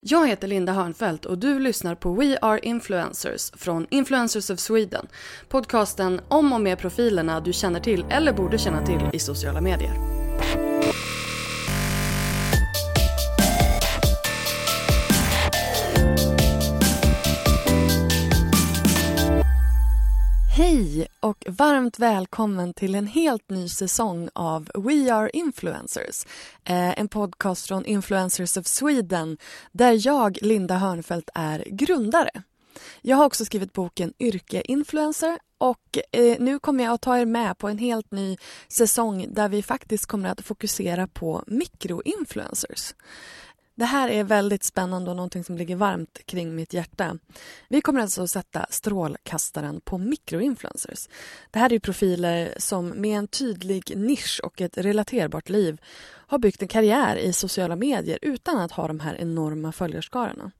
Jag heter Linda Hörnfeldt och du lyssnar på We Are Influencers från Influencers of Sweden. Podcasten om och med profilerna du känner till eller borde känna till i sociala medier. Hej och varmt välkommen till en helt ny säsong av We Are Influencers. Eh, en podcast från Influencers of Sweden där jag, Linda Hörnfeldt, är grundare. Jag har också skrivit boken Yrke Influencer och eh, nu kommer jag att ta er med på en helt ny säsong där vi faktiskt kommer att fokusera på mikroinfluencers. Det här är väldigt spännande och någonting som ligger varmt kring mitt hjärta. Vi kommer alltså att sätta strålkastaren på mikroinfluencers. Det här är profiler som med en tydlig nisch och ett relaterbart liv har byggt en karriär i sociala medier utan att ha de här enorma följarskarorna.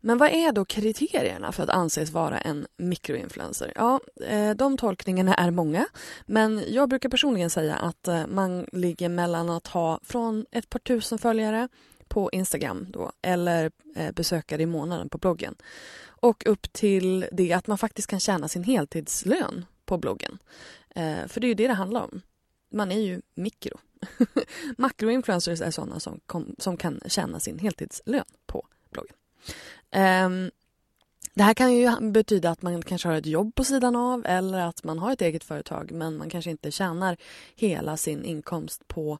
Men vad är då kriterierna för att anses vara en mikroinfluencer? Ja, eh, de tolkningarna är många, men jag brukar personligen säga att eh, man ligger mellan att ha från ett par tusen följare på Instagram då, eller eh, besökare i månaden på bloggen. Och upp till det att man faktiskt kan tjäna sin heltidslön på bloggen. Eh, för det är ju det det handlar om. Man är ju mikro. Makroinfluencers är sådana som, kom, som kan tjäna sin heltidslön på bloggen. Um, det här kan ju betyda att man kanske har ett jobb på sidan av eller att man har ett eget företag men man kanske inte tjänar hela sin inkomst på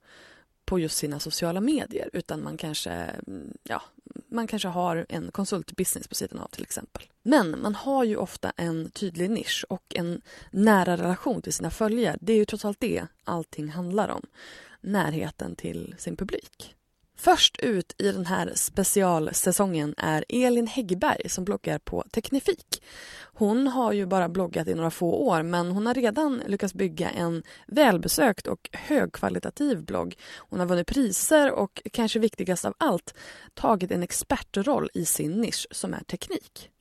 på just sina sociala medier utan man kanske, mm, ja, man kanske har en konsultbusiness på sidan av till exempel. Men man har ju ofta en tydlig nisch och en nära relation till sina följare. Det är ju trots allt det allting handlar om. Närheten till sin publik. Först ut i den här specialsäsongen är Elin Häggberg som bloggar på Teknifik. Hon har ju bara bloggat i några få år men hon har redan lyckats bygga en välbesökt och högkvalitativ blogg. Hon har vunnit priser och kanske viktigast av allt tagit en expertroll i sin nisch som är teknik.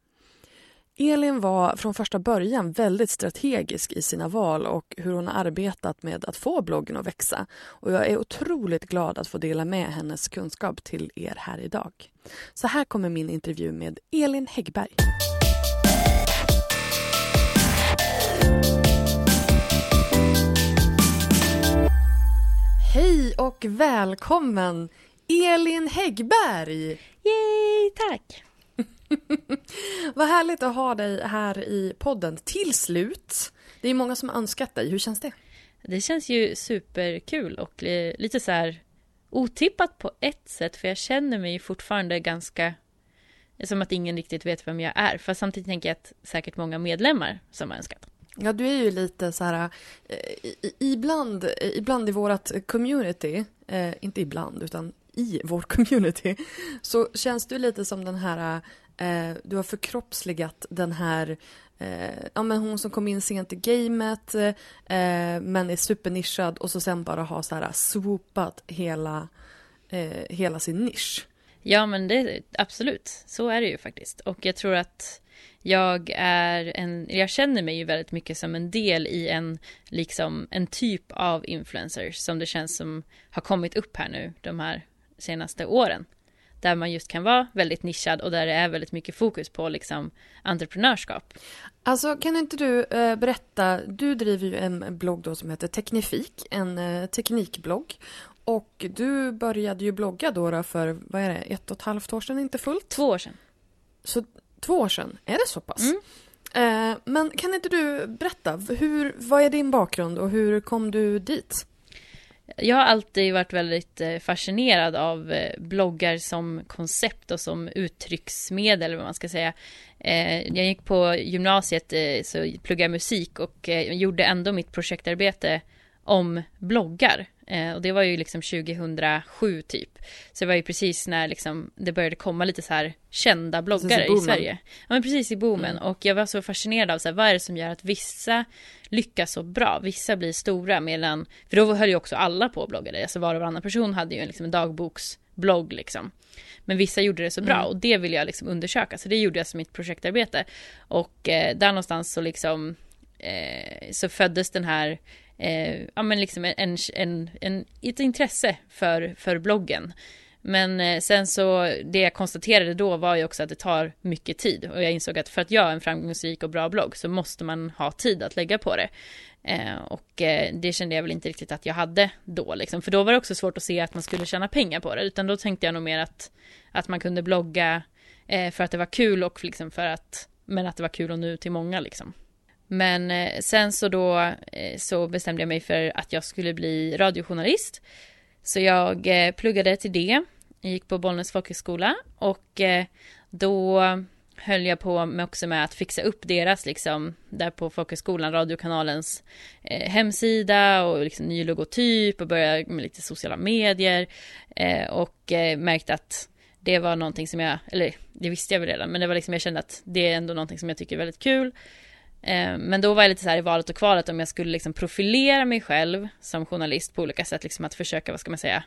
Elin var från första början väldigt strategisk i sina val och hur hon har arbetat med att få bloggen att växa. Och jag är otroligt glad att få dela med hennes kunskap till er här idag. Så här kommer min intervju med Elin Häggberg. Hej och välkommen Elin Häggberg! Yay, tack! Vad härligt att ha dig här i podden till slut. Det är många som önskat dig. Hur känns det? Det känns ju superkul och lite så här otippat på ett sätt för jag känner mig fortfarande ganska som att ingen riktigt vet vem jag är. Fast samtidigt tänker jag att säkert många medlemmar som har önskat. Ja, du är ju lite så här, eh, ibland, ibland i vårat community, eh, inte ibland utan i vår community, så känns du lite som den här Eh, du har förkroppsligat den här eh, ja, men hon som kom in sent i gamet eh, men är supernischad och så sen bara har så här swoopat hela, eh, hela sin nisch. Ja men det absolut, så är det ju faktiskt. Och jag tror att jag är en, jag känner mig ju väldigt mycket som en del i en, liksom en typ av influencers som det känns som har kommit upp här nu de här senaste åren. Där man just kan vara väldigt nischad och där det är väldigt mycket fokus på liksom entreprenörskap. Alltså kan inte du eh, berätta, du driver ju en blogg då som heter Teknifik, en eh, teknikblogg. Och du började ju blogga då, då för, vad är det, ett och ett halvt år sedan, inte fullt? Två år sedan. Så två år sedan, är det så pass? Mm. Eh, men kan inte du berätta, hur, vad är din bakgrund och hur kom du dit? Jag har alltid varit väldigt eh, fascinerad av eh, bloggar som koncept och som uttrycksmedel, vad man ska säga. Eh, jag gick på gymnasiet, så pluggade jag musik och gjorde ändå mitt projektarbete om bloggar. Eh, och det var ju liksom 2007 typ. Så det var ju precis när liksom det började komma lite så här kända bloggare i, i, Sverige. Ja men precis i boomen. Mm. Och jag var så fascinerad av så här, vad är det som gör att vissa lyckas så bra, vissa blir stora medan, för då höll ju också alla på och bloggade, alltså var och varannan person hade ju liksom en dagboksblogg liksom. Men vissa gjorde det så bra mm. och det vill jag liksom undersöka, så det gjorde jag som mitt projektarbete. Och eh, där någonstans så liksom eh, så föddes den här eh, ja, men liksom en, en, en, ett intresse för, för bloggen. Men eh, sen så, det jag konstaterade då var ju också att det tar mycket tid och jag insåg att för att göra en framgångsrik och bra blogg så måste man ha tid att lägga på det. Eh, och eh, det kände jag väl inte riktigt att jag hade då liksom, för då var det också svårt att se att man skulle tjäna pengar på det, utan då tänkte jag nog mer att, att man kunde blogga eh, för att det var kul och liksom för att, men att det var kul att nå ut till många liksom. Men eh, sen så då eh, så bestämde jag mig för att jag skulle bli radiojournalist. Så jag eh, pluggade till det. Jag gick på Bollnäs folkhögskola och då höll jag på med också med att fixa upp deras liksom där på folkhögskolan, radiokanalens eh, hemsida och liksom ny logotyp och började med lite sociala medier eh, och eh, märkte att det var någonting som jag, eller det visste jag väl redan, men det var liksom jag kände att det är ändå någonting som jag tycker är väldigt kul Eh, men då var jag lite så här i valet och kvalet om jag skulle liksom profilera mig själv som journalist på olika sätt, liksom att försöka, vad ska man säga,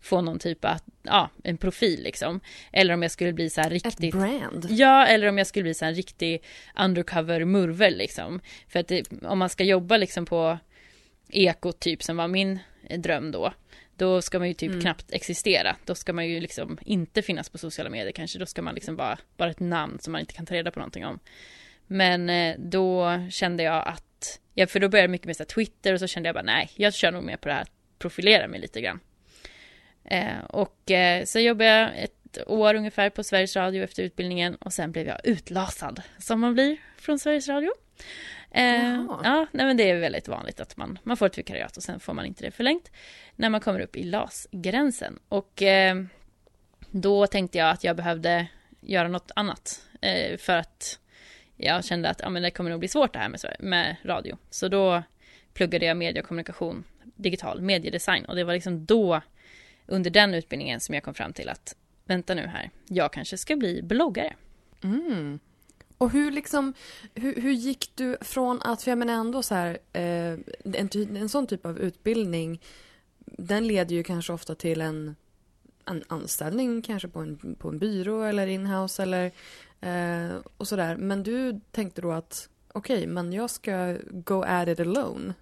få någon typ av, ja, en profil liksom. Eller om jag skulle bli så här riktigt... Ett brand? Ja, eller om jag skulle bli så här en riktig undercover murvel liksom. För att det, om man ska jobba liksom på Ekot typ som var min dröm då. Då ska man ju typ mm. knappt existera. Då ska man ju liksom inte finnas på sociala medier kanske. Då ska man liksom vara bara ett namn som man inte kan ta reda på någonting om. Men eh, då kände jag att, ja, för då började jag mycket med så Twitter och så kände jag bara nej, jag kör nog mer på det här, profilera mig lite grann. Eh, och eh, så jobbade jag ett år ungefär på Sveriges Radio efter utbildningen och sen blev jag utlasad, som man blir från Sveriges Radio. Eh, ja, nej men det är väldigt vanligt att man, man får ett vikariat och sen får man inte det förlängt när man kommer upp i LAS-gränsen. Och eh, då tänkte jag att jag behövde göra något annat eh, för att jag kände att ja, men det kommer nog bli svårt det här med, med radio. Så då pluggade jag media och kommunikation, digital mediedesign och det var liksom då under den utbildningen som jag kom fram till att vänta nu här, jag kanske ska bli bloggare. Mm. Och hur liksom, hur, hur gick du från att, för jag menar ändå så här, eh, en, en sån typ av utbildning, den leder ju kanske ofta till en, en anställning kanske på en, på en byrå eller inhouse eller Eh, och sådär. Men du tänkte då att okej, okay, men jag ska go at it alone.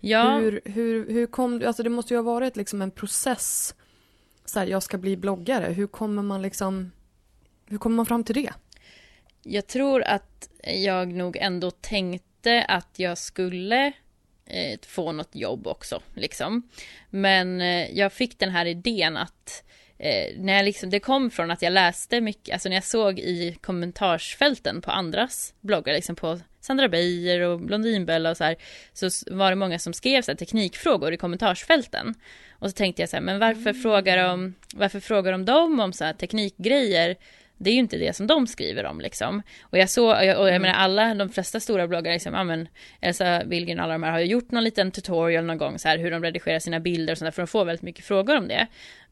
Ja. Hur, hur, hur kom du, alltså det måste ju ha varit liksom en process. Så här, jag ska bli bloggare. Hur kommer man liksom, hur kommer man fram till det? Jag tror att jag nog ändå tänkte att jag skulle eh, få något jobb också, liksom. Men eh, jag fick den här idén att eh, när jag liksom, det kom från att jag läste mycket, alltså när jag såg i kommentarsfälten på andras bloggar, liksom på Sandra Beijer och Blondinbella och så här, så var det många som skrev så här, teknikfrågor i kommentarsfälten. Och så tänkte jag så här, men varför mm. frågar de, varför frågar de dem om så här teknikgrejer? Det är ju inte det som de skriver om liksom. Och jag såg, och jag, och jag mm. menar alla, de flesta stora bloggare, liksom, ja men Elsa Billgren och alla de här har ju gjort någon liten tutorial någon gång så här hur de redigerar sina bilder och sådär för de får väldigt mycket frågor om det.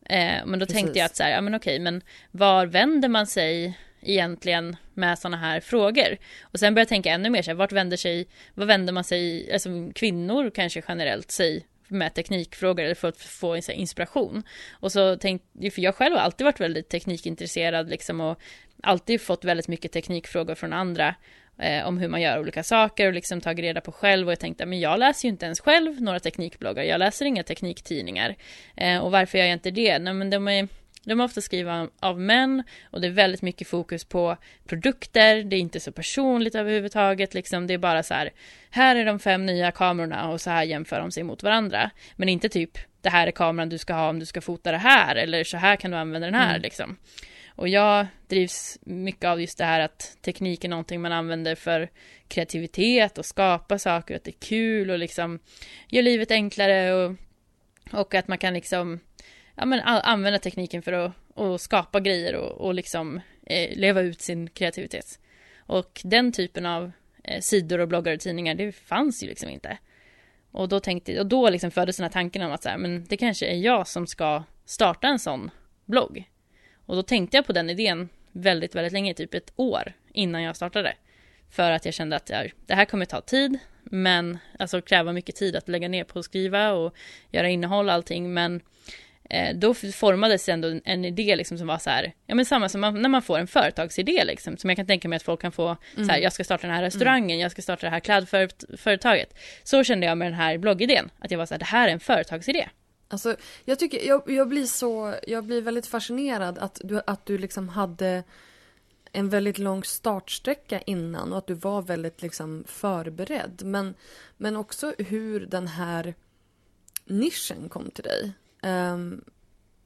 Eh, men då Precis. tänkte jag att så här, ja men okej, men var vänder man sig egentligen med sådana här frågor? Och sen började jag tänka ännu mer så här, vart vänder sig, vad vänder man sig, alltså kvinnor kanske generellt sig med teknikfrågor eller för att få inspiration. Och så tänkte, för jag själv har alltid varit väldigt teknikintresserad liksom och alltid fått väldigt mycket teknikfrågor från andra eh, om hur man gör olika saker och liksom tagit reda på själv och jag tänkte men jag läser ju inte ens själv några teknikbloggar, jag läser inga tekniktidningar. Eh, och varför gör jag inte det? Nej men de är de är ofta skrivna av män och det är väldigt mycket fokus på produkter, det är inte så personligt överhuvudtaget, liksom det är bara så här, här är de fem nya kamerorna och så här jämför de sig mot varandra. Men inte typ, det här är kameran du ska ha om du ska fota det här, eller så här kan du använda den här mm. liksom. Och jag drivs mycket av just det här att teknik är någonting man använder för kreativitet och skapa saker, att det är kul och liksom gör livet enklare och, och att man kan liksom ja, men använda tekniken för att, och skapa grejer och, och liksom eh, leva ut sin kreativitet. Och den typen av eh, sidor och bloggar och tidningar, det fanns ju liksom inte. Och då tänkte, och då liksom föddes den här tanken om att så här, men det kanske är jag som ska starta en sån blogg. Och då tänkte jag på den idén väldigt, väldigt länge, typ ett år innan jag startade. För att jag kände att ja, det här kommer ta tid, men alltså kräva mycket tid att lägga ner på att skriva och göra innehåll och allting, men eh, då formades ändå en idé liksom som var så här, ja men samma som man, när man får en företagsidé liksom, som jag kan tänka mig att folk kan få, mm. så här, mm. jag ska starta den här restaurangen, mm. jag ska starta det här klädföretaget. Så kände jag med den här bloggidén, att jag var så här, det här är en företagsidé. Alltså, jag tycker, jag, jag blir så, jag blir väldigt fascinerad att du, att du liksom hade en väldigt lång startsträcka innan och att du var väldigt liksom förberedd. Men, men också hur den här nischen kom till dig. Um,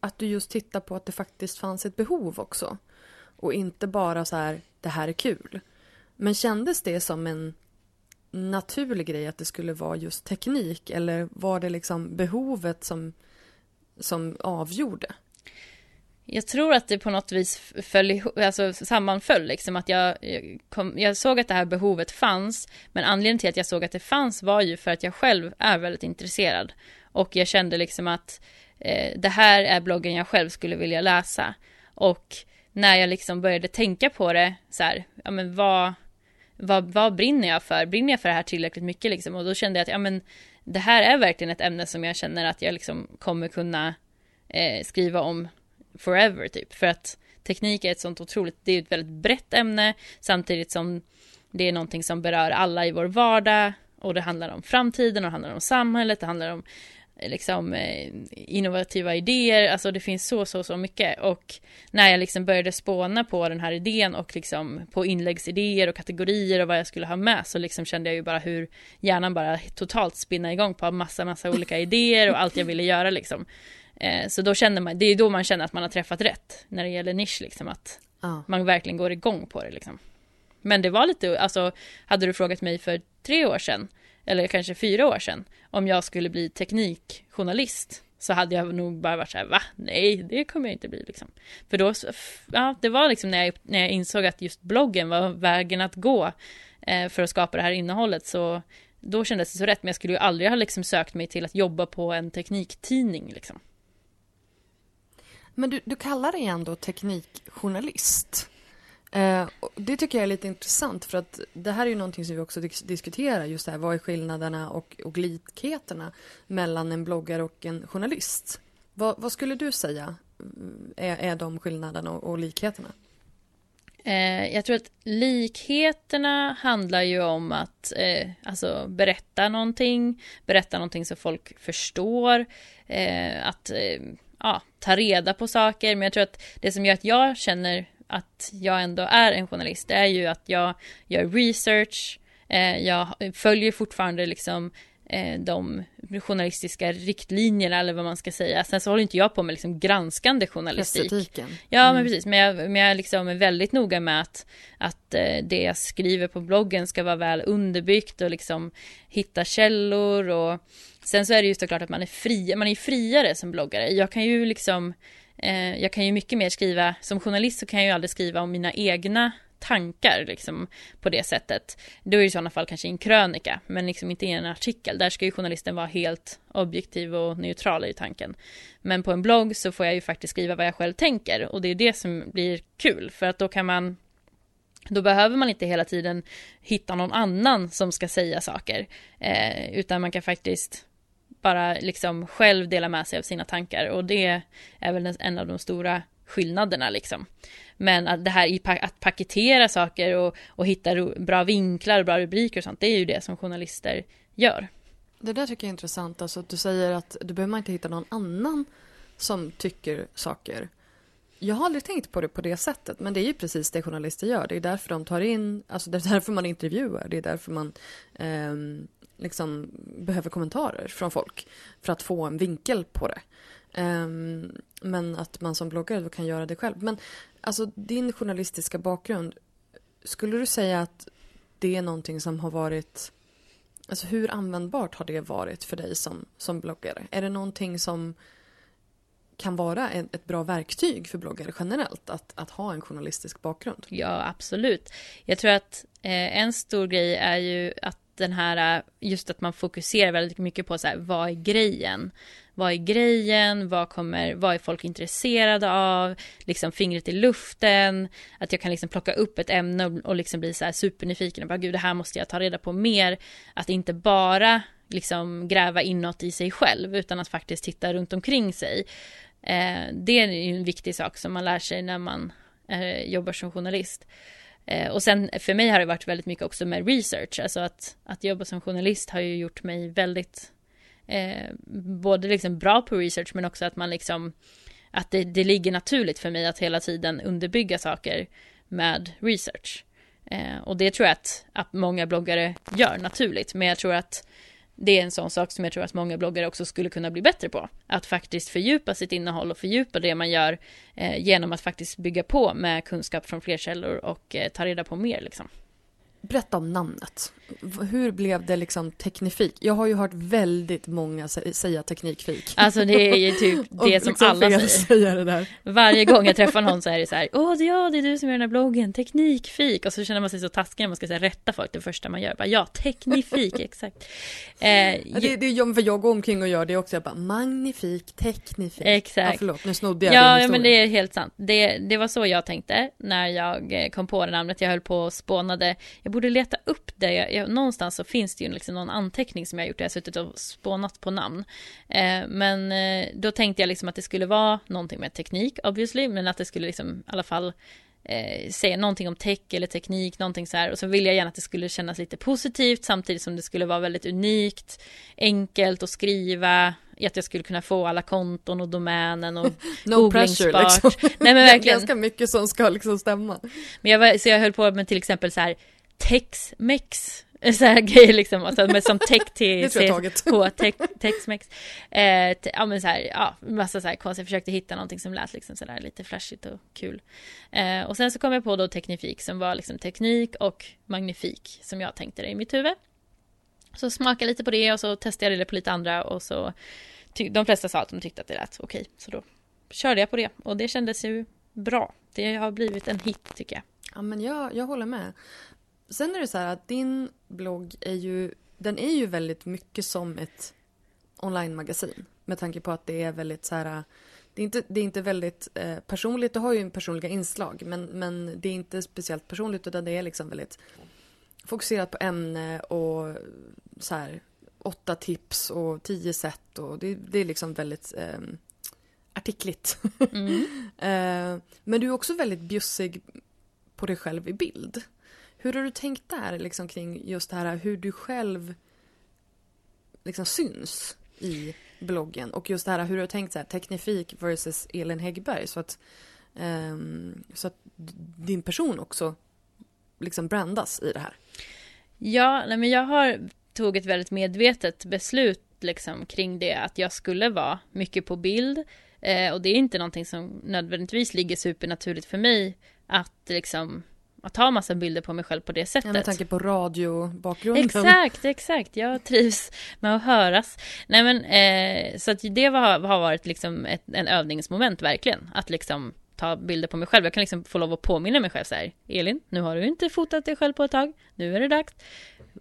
att du just tittar på att det faktiskt fanns ett behov också. Och inte bara så här, det här är kul. Men kändes det som en naturlig grej att det skulle vara just teknik eller var det liksom behovet som, som avgjorde? Jag tror att det på något vis föll, alltså sammanföll, liksom att jag, kom, jag såg att det här behovet fanns, men anledningen till att jag såg att det fanns var ju för att jag själv är väldigt intresserad. Och jag kände liksom att eh, det här är bloggen jag själv skulle vilja läsa. Och när jag liksom började tänka på det, så här, ja men vad, vad, vad brinner jag för? Brinner jag för det här tillräckligt mycket liksom? Och då kände jag att ja men det här är verkligen ett ämne som jag känner att jag liksom kommer kunna eh, skriva om forever typ. För att teknik är ett sånt otroligt, det är ett väldigt brett ämne samtidigt som det är någonting som berör alla i vår vardag och det handlar om framtiden och det handlar om samhället, det handlar om liksom eh, innovativa idéer, alltså det finns så, så, så mycket och när jag liksom började spåna på den här idén och liksom på inläggsidéer och kategorier och vad jag skulle ha med så liksom kände jag ju bara hur hjärnan bara totalt spinna igång på massa, massa olika idéer och allt jag ville göra liksom. Eh, så då kände man, det är då man känner att man har träffat rätt när det gäller nisch liksom att ah. man verkligen går igång på det liksom. Men det var lite, alltså hade du frågat mig för tre år sedan eller kanske fyra år sedan, om jag skulle bli teknikjournalist så hade jag nog bara varit så här, va? Nej, det kommer jag inte bli liksom. För då, ja, det var liksom när jag, när jag insåg att just bloggen var vägen att gå eh, för att skapa det här innehållet så då kändes det så rätt, men jag skulle ju aldrig ha liksom sökt mig till att jobba på en tekniktidning liksom. Men du, du kallar dig ändå teknikjournalist. Eh, det tycker jag är lite intressant för att det här är ju någonting som vi också diskuterar just det här, vad är skillnaderna och, och likheterna mellan en bloggare och en journalist? Vad, vad skulle du säga mm, är, är de skillnaderna och, och likheterna? Eh, jag tror att likheterna handlar ju om att eh, alltså berätta någonting, berätta någonting så folk förstår, eh, att eh, ja, ta reda på saker. Men jag tror att det som gör att jag känner att jag ändå är en journalist, det är ju att jag gör research, eh, jag följer fortfarande liksom eh, de journalistiska riktlinjerna eller vad man ska säga. Sen så håller inte jag på med liksom granskande journalistik. Estetiken. Ja, mm. men precis. Men jag, men jag liksom är väldigt noga med att, att eh, det jag skriver på bloggen ska vara väl underbyggt och liksom hitta källor och sen så är det ju såklart att man är fri, man är friare som bloggare. Jag kan ju liksom Eh, jag kan ju mycket mer skriva, som journalist så kan jag ju aldrig skriva om mina egna tankar liksom på det sättet. Då är det i sådana fall kanske en krönika, men liksom inte i en artikel. Där ska ju journalisten vara helt objektiv och neutral i tanken. Men på en blogg så får jag ju faktiskt skriva vad jag själv tänker och det är det som blir kul för att då kan man då behöver man inte hela tiden hitta någon annan som ska säga saker, eh, utan man kan faktiskt bara liksom själv dela med sig av sina tankar och det är väl en av de stora skillnaderna liksom. Men att det här att paketera saker och, och hitta bra vinklar och bra rubriker och sånt, det är ju det som journalister gör. Det där tycker jag är intressant, alltså att du säger att du behöver man inte hitta någon annan som tycker saker. Jag har aldrig tänkt på det på det sättet, men det är ju precis det journalister gör. Det är därför de tar in, alltså det är därför man intervjuar, det är därför man eh, liksom behöver kommentarer från folk för att få en vinkel på det. Um, men att man som bloggare då kan göra det själv. Men alltså din journalistiska bakgrund, skulle du säga att det är någonting som har varit Alltså hur användbart har det varit för dig som, som bloggare? Är det någonting som kan vara ett, ett bra verktyg för bloggare generellt att, att ha en journalistisk bakgrund? Ja, absolut. Jag tror att eh, en stor grej är ju att den här, äh, just att man fokuserar väldigt mycket på så här, vad är grejen? Vad är grejen? Vad, kommer, vad är folk intresserade av? Liksom fingret i luften. Att jag kan liksom plocka upp ett ämne och, liksom bli så här supernyfiken och bara gud det här måste jag ta reda på mer. Att inte bara liksom gräva inåt i sig själv utan att faktiskt titta runt omkring sig. Eh, det är ju en viktig sak som man lär sig när man eh, jobbar som journalist. Eh, och sen för mig har det varit väldigt mycket också med research, alltså att, att jobba som journalist har ju gjort mig väldigt eh, både liksom bra på research men också att man liksom att det, det ligger naturligt för mig att hela tiden underbygga saker med research. Eh, och det tror jag att, att många bloggare gör naturligt, men jag tror att det är en sån sak som jag tror att många bloggare också skulle kunna bli bättre på. Att faktiskt fördjupa sitt innehåll och fördjupa det man gör eh, genom att faktiskt bygga på med kunskap från fler källor och eh, ta reda på mer liksom. Berätta om namnet. Hur blev det liksom teknifik? Jag har ju hört väldigt många säga teknikfik. Alltså det är ju typ det som liksom alla säger. säger det där. Varje gång jag träffar någon så är det så här, åh ja det är du som gör den här bloggen, teknikfik. Och så känner man sig så taskig när man ska säga rätta folk det första man gör. Bara, ja, teknifik, exakt. Eh, det, det är för jag går omkring och gör det också. Jag bara, magnifik, teknifik. Exakt. Ja, förlåt, nu snodde jag ja, Ja, men det är helt sant. Det, det var så jag tänkte när jag eh, kom på det namnet. Jag höll på och spånade. Jag borde leta upp det. Jag, jag, någonstans så finns det ju liksom någon anteckning som jag har gjort. Jag har suttit och spånat på namn. Eh, men eh, då tänkte jag liksom att det skulle vara någonting med teknik obviously. Men att det skulle liksom i alla fall eh, säga någonting om tech eller teknik, någonting så här. Och så vill jag gärna att det skulle kännas lite positivt samtidigt som det skulle vara väldigt unikt, enkelt att skriva, att jag skulle kunna få alla konton och domänen och No pressure liksom. Nej men verkligen. Ganska mycket som ska liksom stämma. Men jag var, så jag höll på med till exempel så här Tex-Mex så här grejer liksom, alltså, med som tech till CSK, Tex-Mex. Eh, ja men så här, ja, massa så här konstigt, jag försökte hitta någonting som lät liksom sådär lite flashigt och kul. Eh, och sen så kom jag på då teknifik som var liksom teknik och magnifik som jag tänkte det i mitt huvud. Så smakade lite på det och så testade jag det på lite andra och så de flesta sa att de tyckte att det lät okej. Så då körde jag på det och det kändes ju bra. Det har blivit en hit tycker jag. Ja men jag, jag håller med. Sen är det så här att din blogg är ju, den är ju väldigt mycket som ett online-magasin. Med tanke på att det är väldigt så här, det är inte, det är inte väldigt eh, personligt, det har ju personliga inslag men, men det är inte speciellt personligt utan det är liksom väldigt fokuserat på ämne och så här åtta tips och tio sätt och det, det är liksom väldigt eh, artikligt. Mm. eh, men du är också väldigt bjussig på dig själv i bild. Hur har du tänkt där liksom kring just det här hur du själv liksom syns i bloggen? Och just det här hur du har tänkt så här Teknifik versus Elin Häggberg? Så att, um, så att din person också liksom brandas i det här? Ja, nej men jag har tog ett väldigt medvetet beslut liksom kring det att jag skulle vara mycket på bild. Eh, och det är inte någonting som nödvändigtvis ligger supernaturligt för mig att liksom att ta massa bilder på mig själv på det sättet. Ja, med tanke på radiobakgrunden. Exakt, exakt. Jag trivs med att höras. Nej men, eh, så att det var, har varit liksom ett, en övningsmoment verkligen. Att liksom ta bilder på mig själv. Jag kan liksom få lov att påminna mig själv så här. Elin, nu har du inte fotat dig själv på ett tag. Nu är det dags.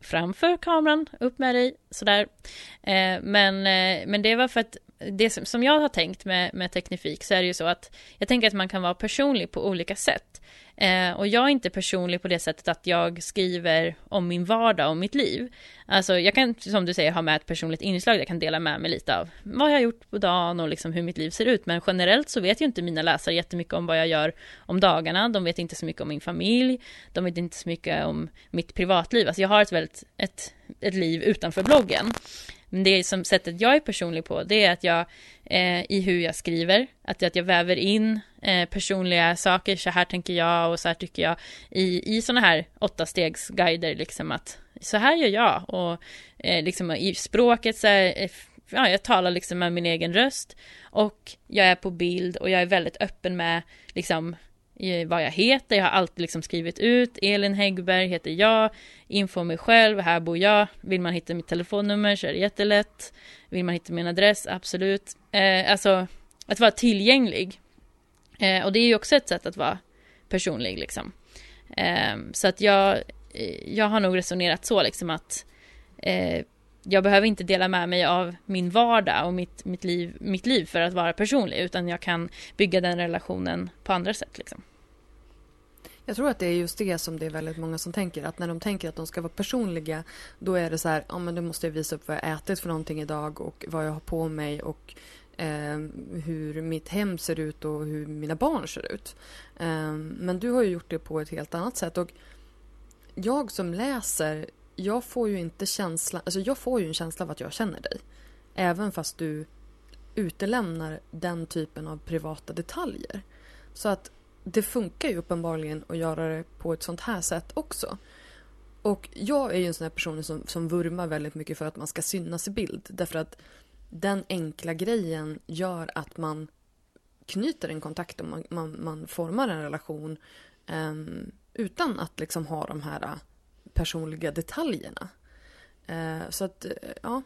Framför kameran, upp med dig, sådär. Eh, men, eh, men det var för att det som, som jag har tänkt med, med Teknifik så är det ju så att jag tänker att man kan vara personlig på olika sätt. Eh, och jag är inte personlig på det sättet att jag skriver om min vardag och mitt liv. Alltså jag kan, som du säger, ha med ett personligt inslag. Jag kan dela med mig lite av vad jag har gjort på dagen och liksom hur mitt liv ser ut. Men generellt så vet ju inte mina läsare jättemycket om vad jag gör om dagarna. De vet inte så mycket om min familj. De vet inte så mycket om mitt privatliv. Alltså jag har ett väldigt, ett, ett liv utanför bloggen. Men det som sättet jag är personlig på, det är att jag eh, i hur jag skriver, att, att jag väver in eh, personliga saker, så här tänker jag och så här tycker jag. I, i sådana här åtta stegsguider liksom att så här gör jag. Och eh, liksom i språket så här, eh, ja, jag talar liksom med min egen röst. Och jag är på bild och jag är väldigt öppen med liksom vad jag heter, jag har alltid liksom skrivit ut. Elin Häggberg heter jag, info mig själv, här bor jag, vill man hitta mitt telefonnummer så är det jättelätt, vill man hitta min adress, absolut, eh, alltså att vara tillgänglig eh, och det är ju också ett sätt att vara personlig liksom. Eh, så att jag, eh, jag har nog resonerat så liksom att eh, jag behöver inte dela med mig av min vardag och mitt, mitt, liv, mitt liv för att vara personlig utan jag kan bygga den relationen på andra sätt. Liksom. Jag tror att det är just det som det är väldigt många som tänker. Att när de tänker att de ska vara personliga då är det så här, ja men då måste jag visa upp vad jag ätit för någonting idag och vad jag har på mig och eh, hur mitt hem ser ut och hur mina barn ser ut. Eh, men du har ju gjort det på ett helt annat sätt. Och jag som läser jag får ju inte känslan, alltså jag får ju en känsla av att jag känner dig. Även fast du utelämnar den typen av privata detaljer. Så att det funkar ju uppenbarligen att göra det på ett sånt här sätt också. Och jag är ju en sån här person som, som vurmar väldigt mycket för att man ska synas i bild. Därför att den enkla grejen gör att man knyter en kontakt och man, man, man formar en relation eh, utan att liksom ha de här äh, personliga detaljerna. Eh, så att, eh, ja,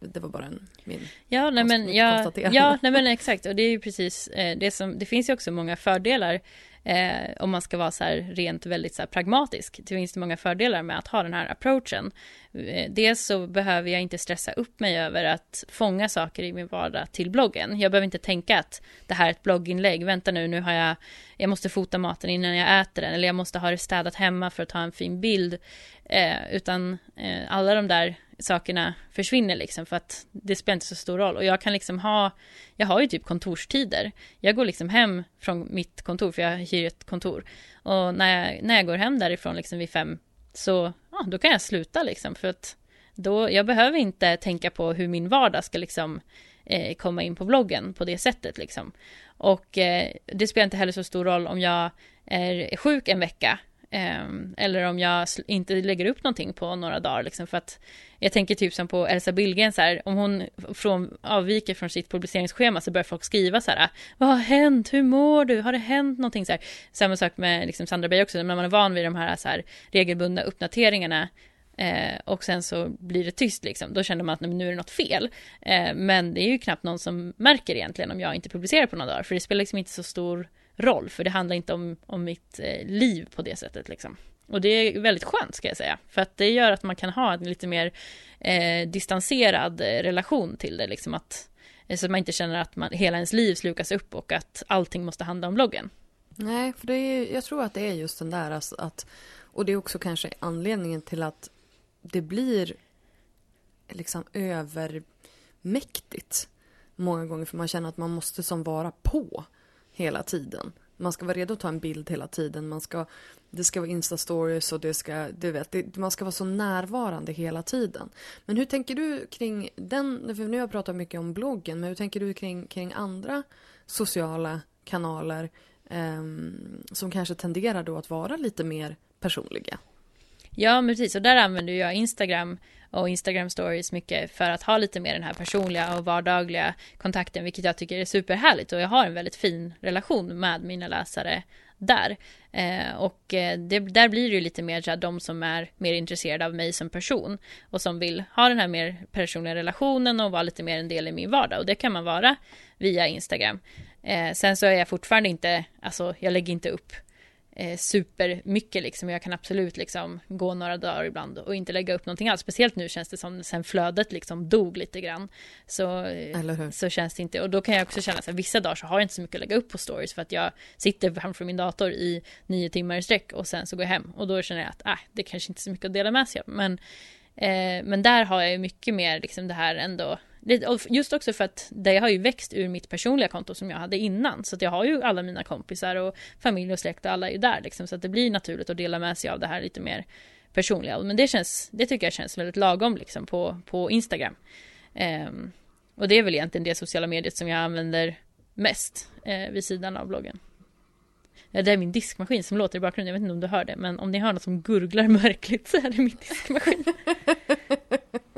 det var bara en, min Ja, nej men, ja, ja, nej men exakt. Och det är ju precis eh, det som, det finns ju också många fördelar eh, om man ska vara så här rent väldigt så här pragmatisk. Det finns det många fördelar med att ha den här approachen. Eh, dels så behöver jag inte stressa upp mig över att fånga saker i min vardag till bloggen. Jag behöver inte tänka att det här är ett blogginlägg. Vänta nu, nu har jag, jag måste fota maten innan jag äter den eller jag måste ha det städat hemma för att ta en fin bild. Eh, utan eh, alla de där sakerna försvinner liksom för att det spelar inte så stor roll. Och jag kan liksom ha jag har ju typ kontorstider. Jag går liksom hem från mitt kontor för jag hyr ett kontor. Och när jag, när jag går hem därifrån liksom vid fem så ja, då kan jag sluta liksom för att då jag behöver inte tänka på hur min vardag ska liksom eh, komma in på bloggen på det sättet liksom. Och eh, det spelar inte heller så stor roll om jag är sjuk en vecka Ehm, eller om jag inte lägger upp någonting på några dagar liksom för att jag tänker typ som på Elsa Billgren så här, om hon från, avviker från sitt publiceringsschema så börjar folk skriva så här, vad har hänt, hur mår du, har det hänt någonting så här. Samma sak med liksom Sandra Beijer också, när man är van vid de här, så här regelbundna uppdateringarna eh, och sen så blir det tyst liksom, då känner man att nu är det något fel. Eh, men det är ju knappt någon som märker egentligen om jag inte publicerar på några dagar, för det spelar liksom inte så stor roll, för det handlar inte om, om mitt eh, liv på det sättet liksom. Och det är väldigt skönt ska jag säga, för att det gör att man kan ha en lite mer eh, distanserad eh, relation till det, liksom att eh, så att man inte känner att man, hela ens liv slukas upp och att allting måste handla om bloggen. Nej, för det är, jag tror att det är just den där alltså att, och det är också kanske anledningen till att det blir liksom övermäktigt många gånger för man känner att man måste som vara på hela tiden. Man ska vara redo att ta en bild hela tiden. Man ska, det ska vara Insta-stories och det ska, du vet, det, man ska vara så närvarande hela tiden. Men hur tänker du kring den, för nu har jag pratat mycket om bloggen, men hur tänker du kring, kring andra sociala kanaler eh, som kanske tenderar då att vara lite mer personliga? Ja, men precis. Och där använder jag Instagram och Instagram stories mycket för att ha lite mer den här personliga och vardagliga kontakten, vilket jag tycker är superhärligt och jag har en väldigt fin relation med mina läsare där. Eh, och eh, det, där blir det ju lite mer så här, de som är mer intresserade av mig som person och som vill ha den här mer personliga relationen och vara lite mer en del i min vardag och det kan man vara via Instagram. Eh, sen så är jag fortfarande inte, alltså jag lägger inte upp eh, supermycket liksom. Jag kan absolut liksom gå några dagar ibland och inte lägga upp någonting alls. Speciellt nu känns det som sen flödet liksom dog lite grann. Så, eh, så känns det inte. Och då kan jag också känna att vissa dagar så har jag inte så mycket att lägga upp på stories för att jag sitter framför min dator i nio timmar i sträck och sen så går jag hem. Och då känner jag att äh, det kanske inte är så mycket att dela med sig av. Men, eh, men där har jag ju mycket mer liksom det här ändå Just också för att det har ju växt ur mitt personliga konto som jag hade innan. Så att jag har ju alla mina kompisar och familj och släkt och alla är ju där liksom. Så att det blir naturligt att dela med sig av det här lite mer personliga. Men det känns, det tycker jag känns väldigt lagom liksom på, på Instagram. Um, och det är väl egentligen det sociala mediet som jag använder mest eh, vid sidan av bloggen. Ja, det är min diskmaskin som låter i bakgrunden, jag vet inte om du hör det, men om ni hör något som gurglar märkligt så är det min diskmaskin.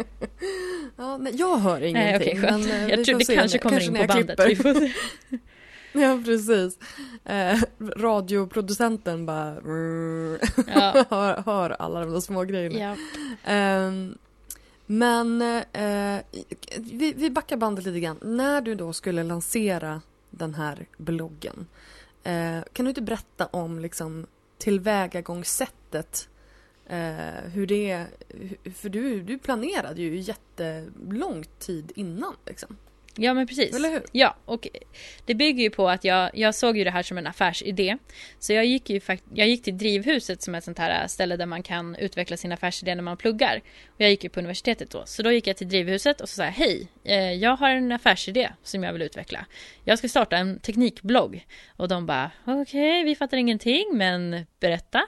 Ja, nej, jag hör ingenting. Nej, okay, men, eh, jag tror det kanske kommer kanske in på bandet. Vi får se. Ja, precis. Eh, radioproducenten bara ja. hör, hör, alla de där små grejerna. Ja. Eh, men eh, vi, vi backar bandet lite grann. När du då skulle lansera den här bloggen. Eh, kan du inte berätta om liksom, tillvägagångssättet Eh, hur det för du, du planerade ju jättelång tid innan liksom. Ja men precis. Eller hur? Ja, och det bygger ju på att jag, jag såg ju det här som en affärsidé. Så jag gick ju jag gick till Drivhuset som är ett sånt här ställe där man kan utveckla sin affärsidé när man pluggar. Och jag gick ju på universitetet då. Så då gick jag till Drivhuset och så sa jag, hej, eh, jag har en affärsidé som jag vill utveckla. Jag ska starta en teknikblogg. Och de bara, okej, okay, vi fattar ingenting, men berätta.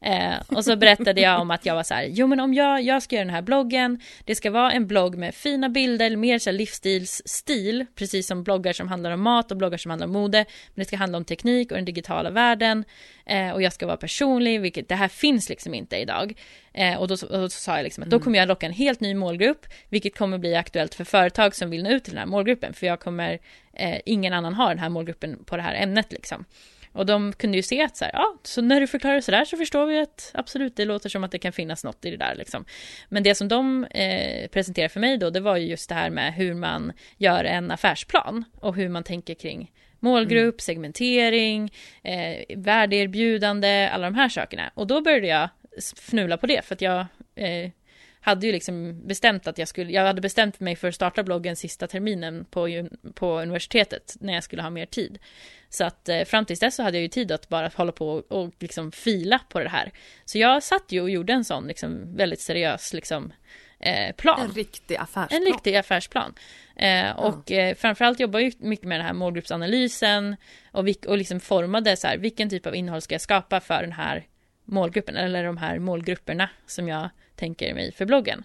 Eh, och så berättade jag om att jag var så här, jo men om jag, jag ska göra den här bloggen, det ska vara en blogg med fina bilder, mer så livsstilsstil, precis som bloggar som handlar om mat och bloggar som handlar om mode, men det ska handla om teknik och den digitala världen, eh, och jag ska vara personlig, vilket det här finns liksom inte idag. Eh, och, då, och då sa jag liksom att då mm. kommer jag locka en helt ny målgrupp, vilket kommer bli aktuellt för företag som vill nå ut till den här målgruppen, för jag kommer, eh, ingen annan har den här målgruppen på det här ämnet liksom. Och de kunde ju se att så här, ja, så när du förklarar sådär så förstår vi att absolut, det låter som att det kan finnas något i det där liksom. Men det som de eh, presenterade för mig då, det var ju just det här med hur man gör en affärsplan och hur man tänker kring målgrupp, mm. segmentering, eh, värdeerbjudande, alla de här sakerna. Och då började jag fnula på det för att jag eh, hade ju liksom bestämt att jag skulle, jag hade bestämt mig för att starta bloggen sista terminen på, på universitetet när jag skulle ha mer tid. Så att eh, fram tills dess så hade jag ju tid att bara hålla på och, och liksom fila på det här. Så jag satt ju och gjorde en sån liksom väldigt seriös liksom eh, plan. En riktig affärsplan. En riktig affärsplan. Eh, och eh, framförallt jobbar jag mycket med den här målgruppsanalysen och, och liksom formade så här, vilken typ av innehåll ska jag skapa för den här målgruppen eller de här målgrupperna som jag tänker mig för bloggen.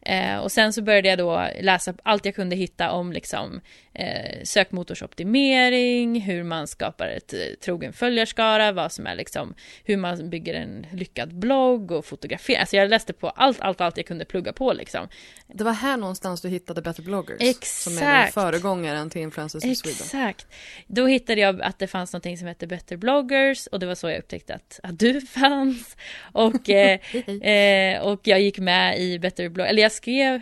Eh, och sen så började jag då läsa allt jag kunde hitta om liksom, eh, sökmotorsoptimering, hur man skapar ett eh, trogen följarskara, vad som är liksom, hur man bygger en lyckad blogg och fotograferar. Alltså jag läste på allt, allt, allt jag kunde plugga på liksom. Det var här någonstans du hittade Better bloggers. Exakt. Som är den föregångaren till Influencers of Sweden. Exakt. Då hittade jag att det fanns någonting som hette Better bloggers och det var så jag upptäckte att, att du fanns. Och, eh, eh, och jag gick med i Better bloggers, eller jag skrev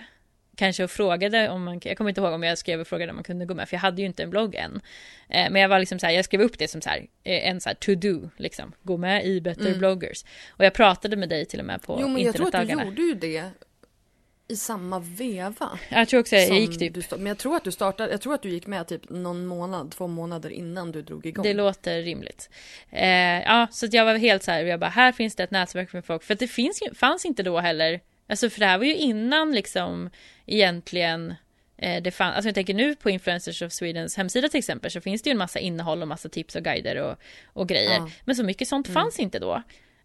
kanske och frågade om man, jag kommer inte ihåg om jag skrev och frågade om man kunde gå med, för jag hade ju inte en blogg än. Eh, men jag var liksom så här, jag skrev upp det som så här, eh, en så här to do, liksom, gå med i Better mm. bloggers. Och jag pratade med dig till och med på. Jo, men jag tror att du gjorde ju det i samma veva. Jag tror också jag gick typ. Du, men jag tror att du startade, jag tror att du gick med typ någon månad, två månader innan du drog igång. Det låter rimligt. Eh, ja, så jag var helt så här, jag bara, här finns det ett nätverk med folk. För att det finns, fanns inte då heller Alltså för det här var ju innan liksom egentligen eh, det fann, alltså jag tänker nu på Influencers of Swedens hemsida till exempel så finns det ju en massa innehåll och massa tips och guider och, och grejer. Ja. Men så mycket sånt mm. fanns inte då.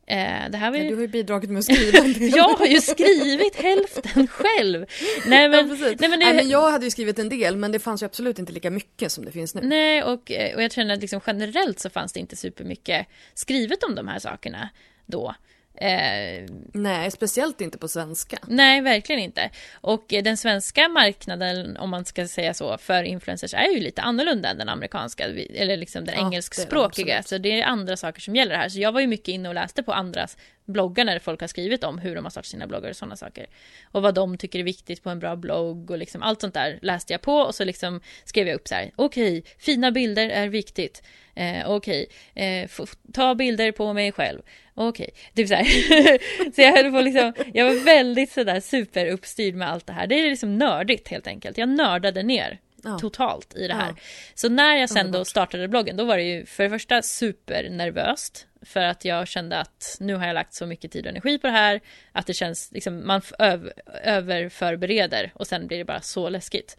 Eh, det här var ju... du har ju bidragit med att skriva jag har ju skrivit hälften själv. Nej men, ja, nej, men, det... nej, men jag hade ju skrivit en del men det fanns ju absolut inte lika mycket som det finns nu. Nej och, eh, och jag känner att liksom generellt så fanns det inte supermycket skrivet om de här sakerna då. Eh, nej, speciellt inte på svenska. Nej, verkligen inte. Och den svenska marknaden, om man ska säga så, för influencers är ju lite annorlunda än den amerikanska, eller liksom den ja, engelskspråkiga. Det så det är andra saker som gäller här. Så jag var ju mycket inne och läste på andras bloggar när folk har skrivit om hur de har startat sina bloggar och sådana saker. Och vad de tycker är viktigt på en bra blogg och liksom allt sånt där läste jag på och så liksom skrev jag upp så här, okej, okay, fina bilder är viktigt. Eh, okej, okay. eh, ta bilder på mig själv. Okej, okay. typ så här. så jag höll på liksom, jag var väldigt sådär superuppstyrd med allt det här. Det är liksom nördigt helt enkelt. Jag nördade ner ja. totalt i det här. Ja. Så när jag sen då startade bloggen, då var det ju för det första supernervöst. För att jag kände att nu har jag lagt så mycket tid och energi på det här. Att det känns, liksom, man öv, överförbereder och sen blir det bara så läskigt.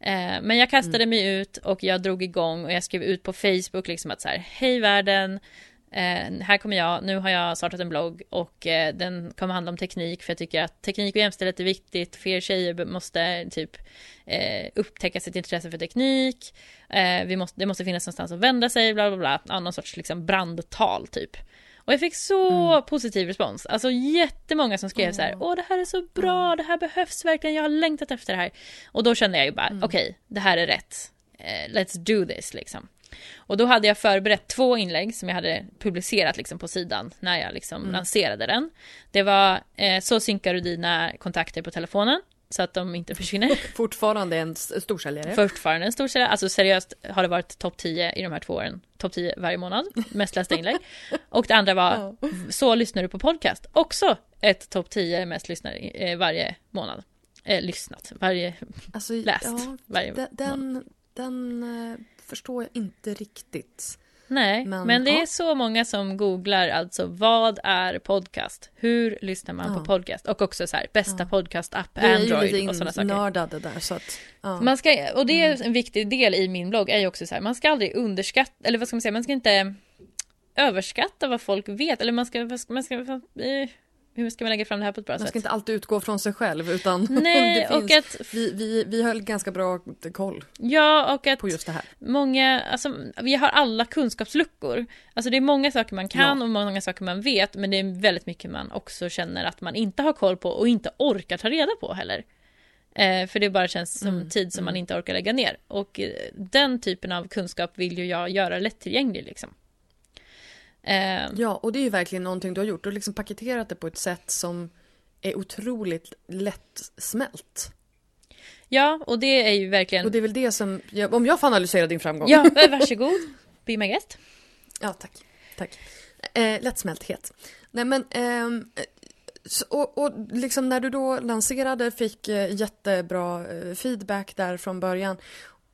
Eh, men jag kastade mm. mig ut och jag drog igång och jag skrev ut på Facebook liksom att så här, hej världen, Eh, här kommer jag, nu har jag startat en blogg och eh, den kommer handla om teknik för jag tycker att teknik och jämställdhet är viktigt. Fler tjejer måste typ eh, upptäcka sitt intresse för teknik. Vi måste, det måste finnas någonstans att vända sig, bla bla bla. Ja, någon sorts liksom brandtal typ. Och jag fick så mm. positiv respons. Alltså jättemånga som skrev mm. så här, åh det här är så bra, det här behövs verkligen, jag har längtat efter det här. Och då kände jag ju bara, mm. okej, okay, det här är rätt. Eh, let's do this liksom. Och då hade jag förberett två inlägg som jag hade publicerat liksom på sidan när jag liksom mm. lanserade den. Det var eh, Så synkar du dina kontakter på telefonen så att de inte försvinner. Fortfarande en storsäljare. Fortfarande en storsäljare. Alltså seriöst har det varit topp 10 i de här två åren. Topp 10 varje månad. Mest lästa inlägg. Och det andra var ja. Så lyssnar du på podcast. Också ett topp 10 mest lyssnare eh, varje månad. Eh, lyssnat. Varje alltså, läst. Ja, varje den, månad. den eh, förstår jag inte riktigt. Nej, men, men det ja. är så många som googlar alltså vad är podcast? Hur lyssnar man ja. på podcast? Och också så här bästa ja. podcast-app, Android och sådana saker. nördade där så att, ja. Man ska, och det är mm. en viktig del i min blogg är ju också så här, man ska aldrig underskatta, eller vad ska man säga, man ska inte överskatta vad folk vet, eller man ska, man ska, man ska eh, hur ska man lägga fram det här på ett bra sätt? Man ska inte alltid utgå från sig själv utan Nej, finns, och att, vi, vi, vi höll ganska bra koll ja, och att på just det här. Många, alltså, vi har alla kunskapsluckor. Alltså det är många saker man kan ja. och många saker man vet men det är väldigt mycket man också känner att man inte har koll på och inte orkar ta reda på heller. Eh, för det bara känns som mm, tid som mm. man inte orkar lägga ner. Och eh, den typen av kunskap vill ju jag göra lättillgänglig liksom. Eh, ja, och det är ju verkligen någonting du har gjort. Du har liksom paketerat det på ett sätt som är otroligt lättsmält. Ja, och det är ju verkligen... Och det är väl det som, om jag får analysera din framgång. Ja, varsågod. Be my guest. Ja, tack. Tack. Eh, lättsmälthet. Nej men, eh, och, och liksom när du då lanserade fick eh, jättebra eh, feedback där från början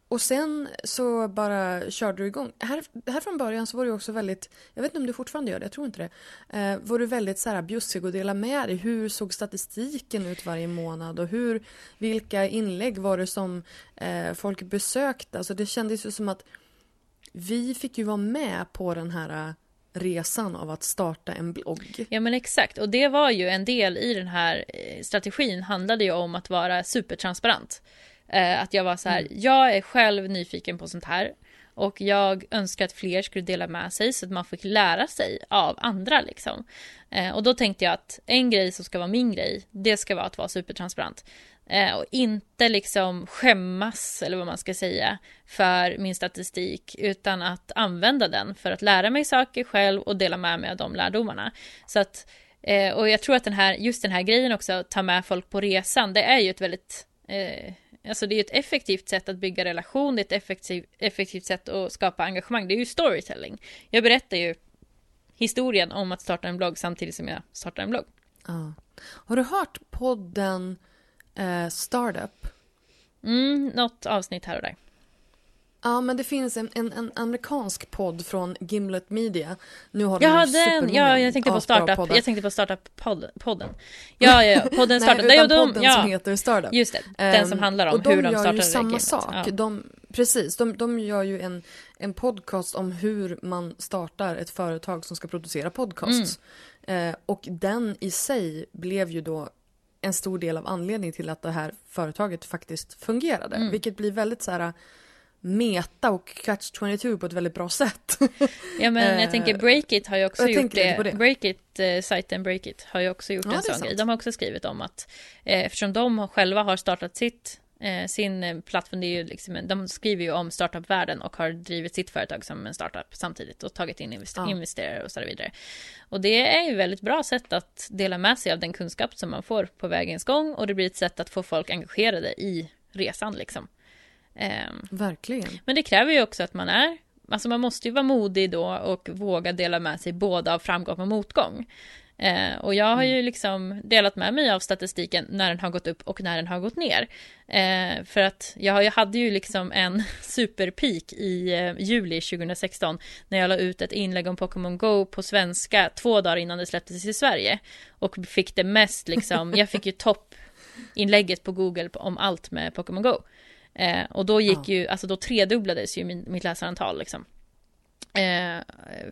och sen så bara körde du igång. Här, här från början så var du också väldigt, jag vet inte om du fortfarande gör det, jag tror inte det. Eh, var du väldigt så här bjussig och dela med dig. Hur såg statistiken ut varje månad och hur, vilka inlägg var det som eh, folk besökte? Alltså det kändes ju som att vi fick ju vara med på den här eh, resan av att starta en blogg. Ja men exakt och det var ju en del i den här eh, strategin handlade ju om att vara supertransparent. Eh, att jag var så här, mm. jag är själv nyfiken på sånt här. Och jag önskar att fler skulle dela med sig så att man fick lära sig av andra liksom. Eh, och då tänkte jag att en grej som ska vara min grej, det ska vara att vara supertransparent. Eh, och inte liksom skämmas, eller vad man ska säga, för min statistik, utan att använda den för att lära mig saker själv och dela med mig av de lärdomarna. Så att, eh, och jag tror att den här, just den här grejen också, ta med folk på resan, det är ju ett väldigt eh, Alltså det är ett effektivt sätt att bygga relation, det är ett effektiv, effektivt sätt att skapa engagemang. Det är ju storytelling. Jag berättar ju historien om att starta en blogg samtidigt som jag startar en blogg. Ja. Har du hört podden eh, Startup? Mm, något avsnitt här och där. Ja, men det finns en, en, en, amerikansk podd från Gimlet Media. Nu har de ja, den, ja, jag tänkte på startup, jag tänkte på startup-podden. Ja, ja, podden startup. Nej, utan de, podden ja, som heter Startup. Just det, den som handlar om hur de startade Och de gör ju samma sak. Ja. De, precis, de, de gör ju en, en podcast om hur man startar ett företag som ska producera podcasts. Mm. Eh, och den i sig blev ju då en stor del av anledningen till att det här företaget faktiskt fungerade. Mm. Vilket blir väldigt så här meta och Catch 22 på ett väldigt bra sätt. Ja men jag tänker Breakit har ju också gjort det. det. Breakit, eh, sajten Breakit har ju också gjort ja, en sån grej. De har också skrivit om att eh, eftersom de själva har startat sitt Eh, sin eh, plattform, det är ju liksom, de skriver ju om startupvärlden och har drivit sitt företag som en startup samtidigt och tagit in invester ja. investerare och så vidare. Och det är ju väldigt bra sätt att dela med sig av den kunskap som man får på vägens gång och det blir ett sätt att få folk engagerade i resan liksom. Um, Verkligen. Men det kräver ju också att man är Alltså man måste ju vara modig då och våga dela med sig både av framgång och motgång. Eh, och jag har ju mm. liksom delat med mig av statistiken när den har gått upp och när den har gått ner. Eh, för att jag, jag hade ju liksom en superpeak i eh, juli 2016 när jag la ut ett inlägg om Pokémon Go på svenska två dagar innan det släpptes i Sverige. Och fick det mest liksom, jag fick ju toppinlägget på Google om allt med Pokémon Go. Eh, och då gick ja. ju, alltså då tredubblades ju min, mitt läsarantal liksom. Eh,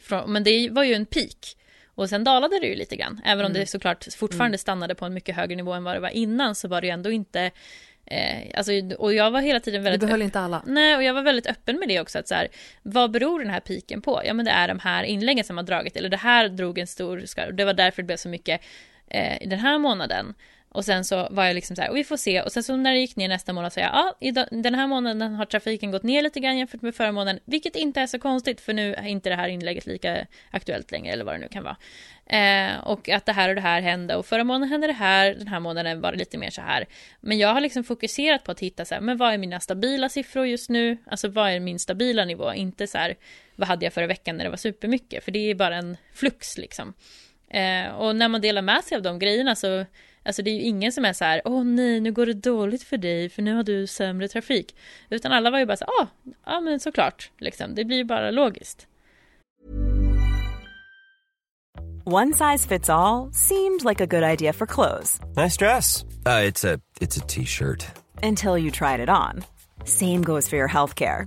från, men det var ju en peak. Och sen dalade det ju lite grann. Även om mm. det såklart fortfarande mm. stannade på en mycket högre nivå än vad det var innan så var det ju ändå inte eh, alltså, och jag var hela tiden väldigt... Du behöll inte alla. Nej, och jag var väldigt öppen med det också. Att så här, vad beror den här piken på? Ja, men det är de här inläggen som har dragit. Eller det här drog en stor skar. Det var därför det blev så mycket eh, den här månaden. Och sen så var jag liksom så här, och vi får se. Och sen så när det gick ner nästa månad så jag, ja, den här månaden har trafiken gått ner lite grann jämfört med förra månaden. Vilket inte är så konstigt, för nu är inte det här inlägget lika aktuellt längre, eller vad det nu kan vara. Eh, och att det här och det här hände, och förra månaden hände det här, den här månaden var det lite mer så här. Men jag har liksom fokuserat på att hitta så här, men vad är mina stabila siffror just nu? Alltså vad är min stabila nivå? Inte så här, vad hade jag förra veckan när det var supermycket? För det är bara en flux liksom. Eh, och när man delar med sig av de grejerna så Alltså det är ju ingen som är så här, åh nej, nu går det dåligt för dig för nu har du sämre trafik. Utan alla var ju bara så ja, ja men såklart, liksom. Det blir ju bara logiskt. One size fits all, seemed like a good idea for clothes. Nice dress. Uh, it's a t-shirt. Until you tried it on. Same goes for your healthcare.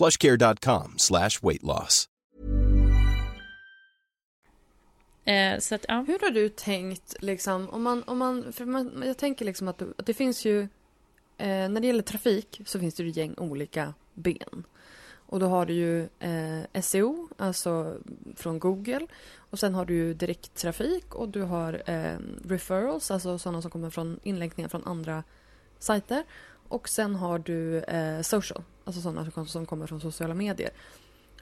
plushcare.com slash weight loss. Eh, så att, ja. Hur har du tänkt liksom, om man, om man, för man, jag tänker liksom att, att det finns ju, eh, när det gäller trafik så finns det ju gäng olika ben. Och då har du ju eh, SEO, alltså från Google. Och sen har du ju direkttrafik och du har eh, referrals, alltså sådana som kommer från inlänkningar från andra sajter. Och sen har du eh, social, alltså sådana som kommer från sociala medier.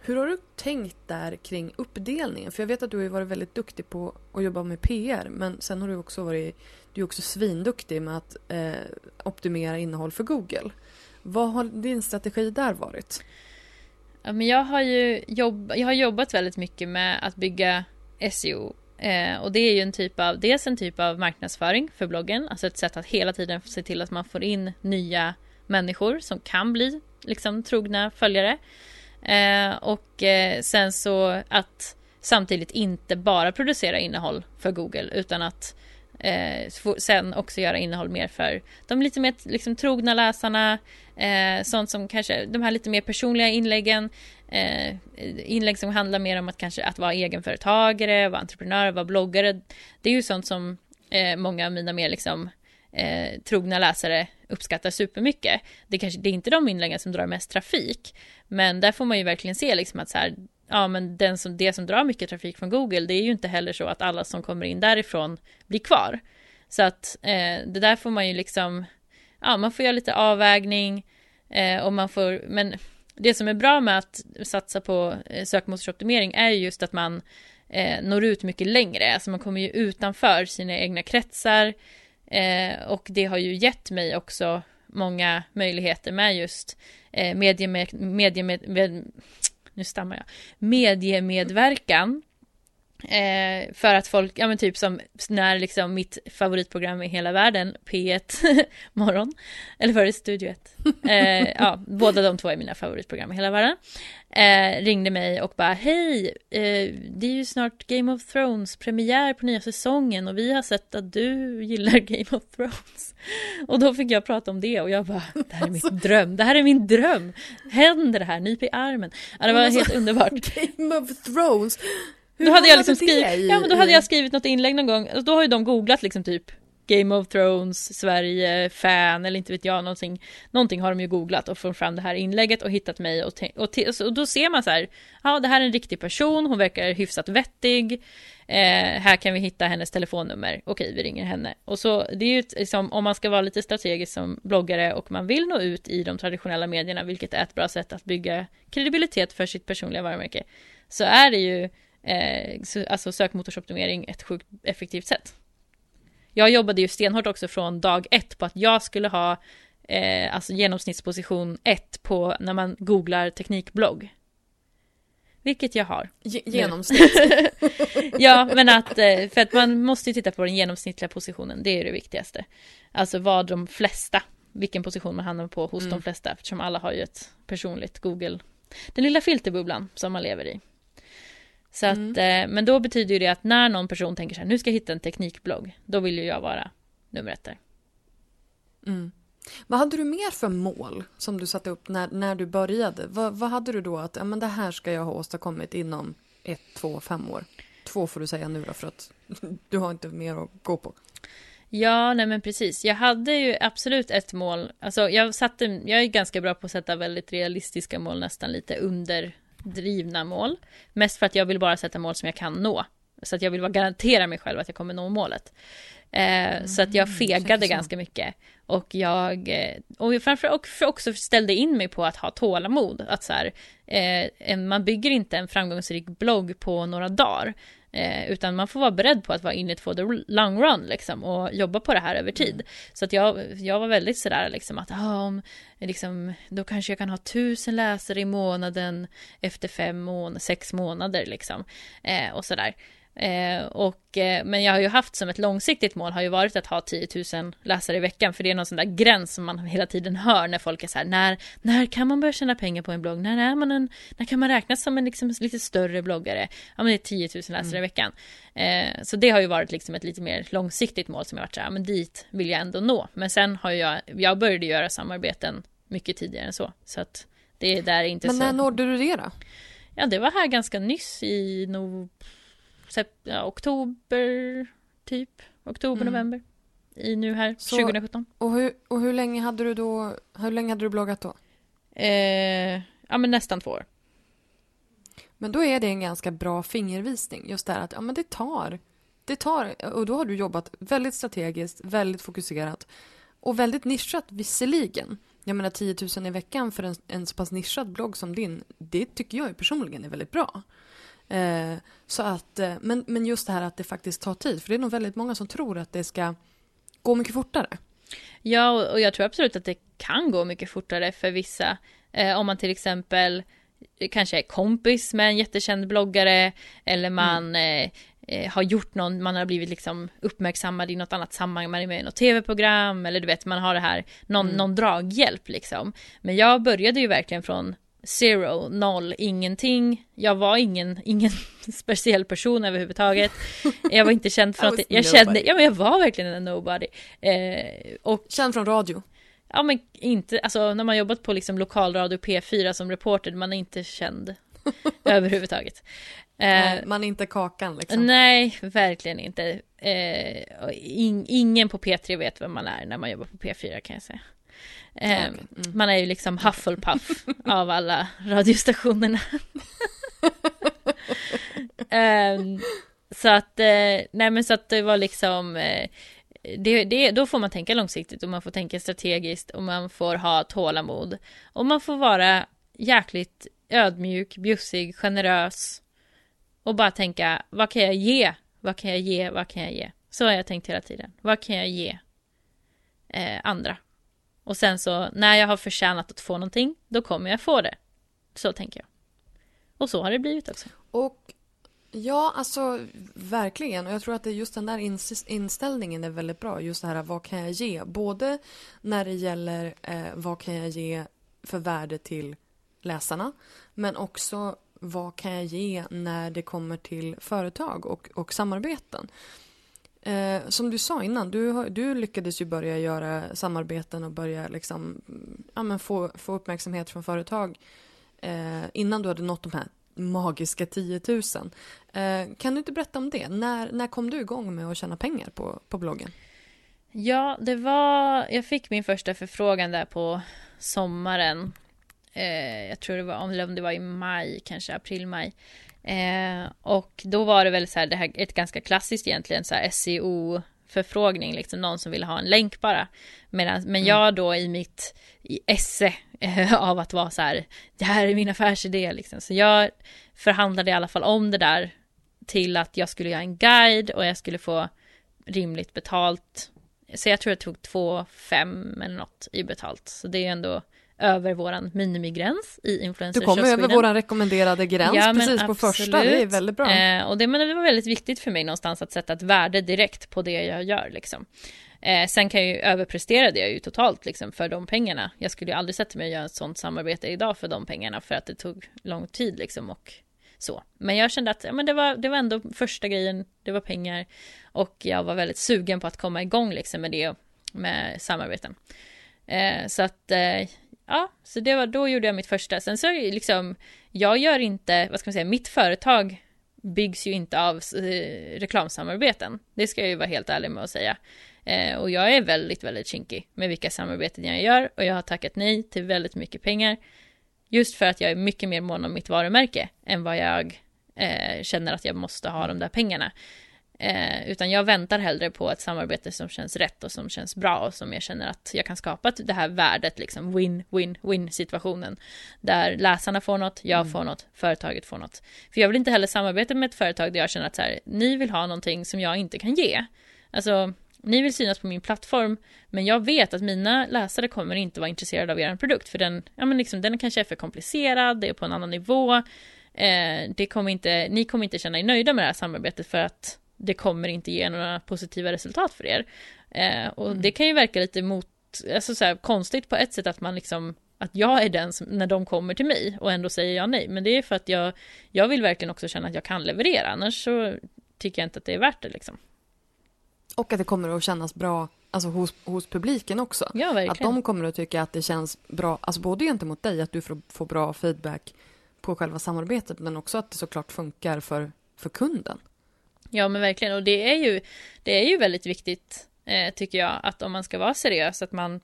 Hur har du tänkt där kring uppdelningen? För jag vet att du har varit väldigt duktig på att jobba med PR men sen har du också varit du är också svinduktig med att eh, optimera innehåll för Google. Vad har din strategi där varit? Ja, men jag, har ju jobb, jag har jobbat väldigt mycket med att bygga SEO Eh, och det är ju en typ av, dels en typ av marknadsföring för bloggen, alltså ett sätt att hela tiden se till att man får in nya människor som kan bli liksom trogna följare. Eh, och eh, sen så att samtidigt inte bara producera innehåll för Google utan att eh, sen också göra innehåll mer för de lite mer liksom, trogna läsarna, eh, sånt som kanske de här lite mer personliga inläggen, eh, inlägg som handlar mer om att kanske att vara egenföretagare, vara entreprenör, vara bloggare. Det är ju sånt som eh, många av mina mer liksom eh, trogna läsare uppskattar supermycket. Det, kanske, det är inte de inläggen som drar mest trafik, men där får man ju verkligen se liksom att så här, ja men den som, det som drar mycket trafik från Google, det är ju inte heller så att alla som kommer in därifrån blir kvar. Så att eh, det där får man ju liksom, ja man får göra lite avvägning eh, och man får, men det som är bra med att satsa på eh, sökmotorsoptimering är just att man eh, når ut mycket längre, alltså man kommer ju utanför sina egna kretsar eh, och det har ju gett mig också många möjligheter med just eh, medie, med, medie med, med, nu stammar jag, mediemedverkan Eh, för att folk, ja men typ som när liksom mitt favoritprogram i hela världen, P1 Morgon, eller var det Studio 1? Eh, ja, båda de två är mina favoritprogram i hela världen. Eh, ringde mig och bara, hej, eh, det är ju snart Game of Thrones premiär på nya säsongen och vi har sett att du gillar Game of Thrones. Och då fick jag prata om det och jag bara, det här är min dröm, det här är min dröm. Händer det här, nyp i armen. Ja, det var alltså, helt underbart. Game of Thrones, hur då hade jag liksom skrivit, ja men då hade jag skrivit något inlägg någon gång, då har ju de googlat liksom typ Game of Thrones, Sverige, fan eller inte vet jag någonting. Någonting har de ju googlat och fått fram det här inlägget och hittat mig och, och, och då ser man så här, ja det här är en riktig person, hon verkar hyfsat vettig. Eh, här kan vi hitta hennes telefonnummer, okej vi ringer henne. Och så det är ju liksom, om man ska vara lite strategisk som bloggare och man vill nå ut i de traditionella medierna, vilket är ett bra sätt att bygga kredibilitet för sitt personliga varumärke, så är det ju eh, alltså sökmotorsoptimering ett sjukt effektivt sätt. Jag jobbade ju stenhårt också från dag ett på att jag skulle ha eh, alltså genomsnittsposition ett på när man googlar teknikblogg. Vilket jag har. genomsnitt? ja, men att, eh, för att man måste ju titta på den genomsnittliga positionen, det är det viktigaste. Alltså vad de flesta, vilken position man hamnar på hos mm. de flesta, eftersom alla har ju ett personligt Google, den lilla filterbubblan som man lever i. Så mm. eh, men då betyder ju det att när någon person tänker så här, nu ska jag hitta en teknikblogg, då vill ju jag vara nummer ett där. Mm. Vad hade du mer för mål som du satte upp när, när du började? Vad, vad hade du då att, ja men det här ska jag ha åstadkommit inom ett, två, fem år? Två får du säga nu då för att du har inte mer att gå på. Ja, nej men precis. Jag hade ju absolut ett mål. Alltså jag satte, jag är ganska bra på att sätta väldigt realistiska mål, nästan lite under drivna mål. Mest för att jag vill bara sätta mål som jag kan nå. Så att jag vill bara garantera mig själv att jag kommer nå målet. Eh, mm, så att jag fegade ganska mycket. Och jag, eh, och framför och också ställde in mig på att ha tålamod. Att så här, eh, man bygger inte en framgångsrik blogg på några dagar. Eh, utan man får vara beredd på att vara in it for the long run liksom och jobba på det här över tid. Mm. Så att jag, jag var väldigt sådär liksom att ah, om, liksom, då kanske jag kan ha tusen läsare i månaden efter fem månader, sex månader liksom. Eh, och sådär. Eh, och, eh, men jag har ju haft som ett långsiktigt mål har ju varit att ha 10 000 läsare i veckan för det är någon sån där gräns som man hela tiden hör när folk är så här när, när kan man börja tjäna pengar på en blogg? När, är man en, när kan man räknas som en liksom, lite större bloggare? Ja men det är 10 000 läsare mm. i veckan. Eh, så det har ju varit liksom ett lite mer långsiktigt mål som jag varit så här, men dit vill jag ändå nå. Men sen har jag, jag började göra samarbeten mycket tidigare än så. Så att det är där inte men så. Men när nådde du det då? Ja det var här ganska nyss i nog ja, oktober, typ. Oktober, mm. november. I nu här, Så, 2017. Och hur, och hur länge hade du då, hur länge hade du bloggat då? Eh, ja men nästan två år. Men då är det en ganska bra fingervisning. Just det här att ja, men det tar. Det tar. Och då har du jobbat väldigt strategiskt, väldigt fokuserat och väldigt nischat visserligen. Jag menar 10 000 i veckan för en, en så pass nischad blogg som din, det tycker jag personligen är väldigt bra. Eh, så att, eh, men, men just det här att det faktiskt tar tid, för det är nog väldigt många som tror att det ska gå mycket fortare. Ja, och jag tror absolut att det kan gå mycket fortare för vissa. Eh, om man till exempel kanske är kompis med en jättekänd bloggare eller man mm. eh, har gjort någon, man har blivit liksom uppmärksammad i något annat sammanhang, man är med i något tv-program eller du vet, man har det här, någon, mm. någon draghjälp liksom. Men jag började ju verkligen från zero, noll, ingenting. Jag var ingen, ingen speciell person överhuvudtaget. Jag var inte känd för att jag kände, ja men jag var verkligen en nobody. Eh, och, känd från radio? Ja men inte, alltså när man jobbat på liksom lokalradio P4 som reporter, man är inte känd överhuvudtaget. Eh, man är inte Kakan liksom? Nej, verkligen inte. Eh, in, ingen på P3 vet vem man är när man jobbar på P4 kan jag säga. Eh, mm. Man är ju liksom Hufflepuff av alla radiostationerna. eh, så att, eh, nej men så att det var liksom, eh, det, det, då får man tänka långsiktigt och man får tänka strategiskt och man får ha tålamod. Och man får vara jäkligt ödmjuk, bjussig, generös och bara tänka vad kan jag ge? Vad kan jag ge? Vad kan jag ge? Så har jag tänkt hela tiden. Vad kan jag ge eh, andra? Och sen så när jag har förtjänat att få någonting, då kommer jag få det. Så tänker jag. Och så har det blivit också. Och ja, alltså verkligen. Och jag tror att det just den där inställningen är väldigt bra. Just det här, vad kan jag ge? Både när det gäller eh, vad kan jag ge för värde till läsarna, men också vad kan jag ge när det kommer till företag och, och samarbeten. Eh, som du sa innan, du, du lyckades ju börja göra samarbeten och börja liksom, mm, ja, men få, få uppmärksamhet från företag eh, innan du hade nått de här magiska 10 000. Eh, kan du inte berätta om det? När, när kom du igång med att tjäna pengar på, på bloggen? Ja, det var... Jag fick min första förfrågan där på sommaren. Eh, jag tror det var, om det var i maj, kanske april, maj. Eh, och då var det väl så här, det här ett ganska klassiskt egentligen så här SEO förfrågning, liksom någon som ville ha en länk bara. Medan, men mm. jag då i mitt i esse eh, av att vara så här, det här är min affärsidé liksom. Så jag förhandlade i alla fall om det där till att jag skulle göra en guide och jag skulle få rimligt betalt. Så jag tror jag tog två fem eller något i betalt. Så det är ändå över våran minimigräns i influencers Du kommer över våran rekommenderade gräns ja, precis på första, det är väldigt bra. Eh, och det, men det var väldigt viktigt för mig någonstans att sätta ett värde direkt på det jag gör liksom. Eh, sen kan jag ju överprestera det ju totalt liksom för de pengarna. Jag skulle ju aldrig sätta mig och göra ett sånt samarbete idag för de pengarna för att det tog lång tid liksom och så. Men jag kände att ja, men det, var, det var ändå första grejen, det var pengar och jag var väldigt sugen på att komma igång liksom med det, med samarbeten. Eh, så att eh, ja, så det var, då gjorde jag mitt första. Sen så liksom, jag gör inte, vad ska man säga, mitt företag byggs ju inte av eh, reklamsamarbeten. Det ska jag ju vara helt ärlig med att säga. Eh, och jag är väldigt, väldigt kinkig med vilka samarbeten jag gör och jag har tackat nej till väldigt mycket pengar. Just för att jag är mycket mer mån om mitt varumärke än vad jag eh, känner att jag måste ha de där pengarna. Eh, utan jag väntar hellre på ett samarbete som känns rätt och som känns bra och som jag känner att jag kan skapa det här värdet, liksom win-win-win situationen. Där läsarna får något, jag mm. får något, företaget får något. För jag vill inte heller samarbeta med ett företag där jag känner att så här, ni vill ha någonting som jag inte kan ge. Alltså, ni vill synas på min plattform, men jag vet att mina läsare kommer inte vara intresserade av er produkt, för den, ja men liksom, den kanske är för komplicerad, det är på en annan nivå. Eh, det kommer inte, ni kommer inte känna er nöjda med det här samarbetet för att det kommer inte ge några positiva resultat för er. Eh, och mm. det kan ju verka lite mot, alltså så här, konstigt på ett sätt att man liksom att jag är den som, när de kommer till mig och ändå säger jag nej. Men det är för att jag, jag vill verkligen också känna att jag kan leverera. Annars så tycker jag inte att det är värt det liksom. Och att det kommer att kännas bra alltså hos, hos publiken också. Ja, verkligen. Att de kommer att tycka att det känns bra, alltså både gentemot dig, att du får, får bra feedback på själva samarbetet, men också att det såklart funkar för, för kunden. Ja men verkligen. Och det är ju, det är ju väldigt viktigt eh, tycker jag att om man ska vara seriös att man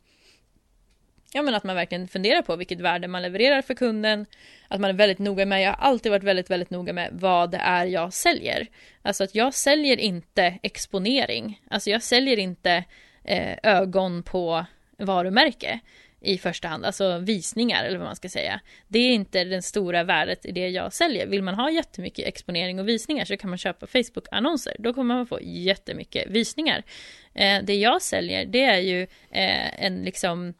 Ja men att man verkligen funderar på vilket värde man levererar för kunden Att man är väldigt noga med, jag har alltid varit väldigt väldigt noga med vad det är jag säljer. Alltså att jag säljer inte exponering. Alltså jag säljer inte eh, ögon på varumärke i första hand, alltså visningar eller vad man ska säga. Det är inte det stora värdet i det jag säljer. Vill man ha jättemycket exponering och visningar så kan man köpa Facebook-annonser. Då kommer man få jättemycket visningar. Eh, det jag säljer det är ju eh, en liksom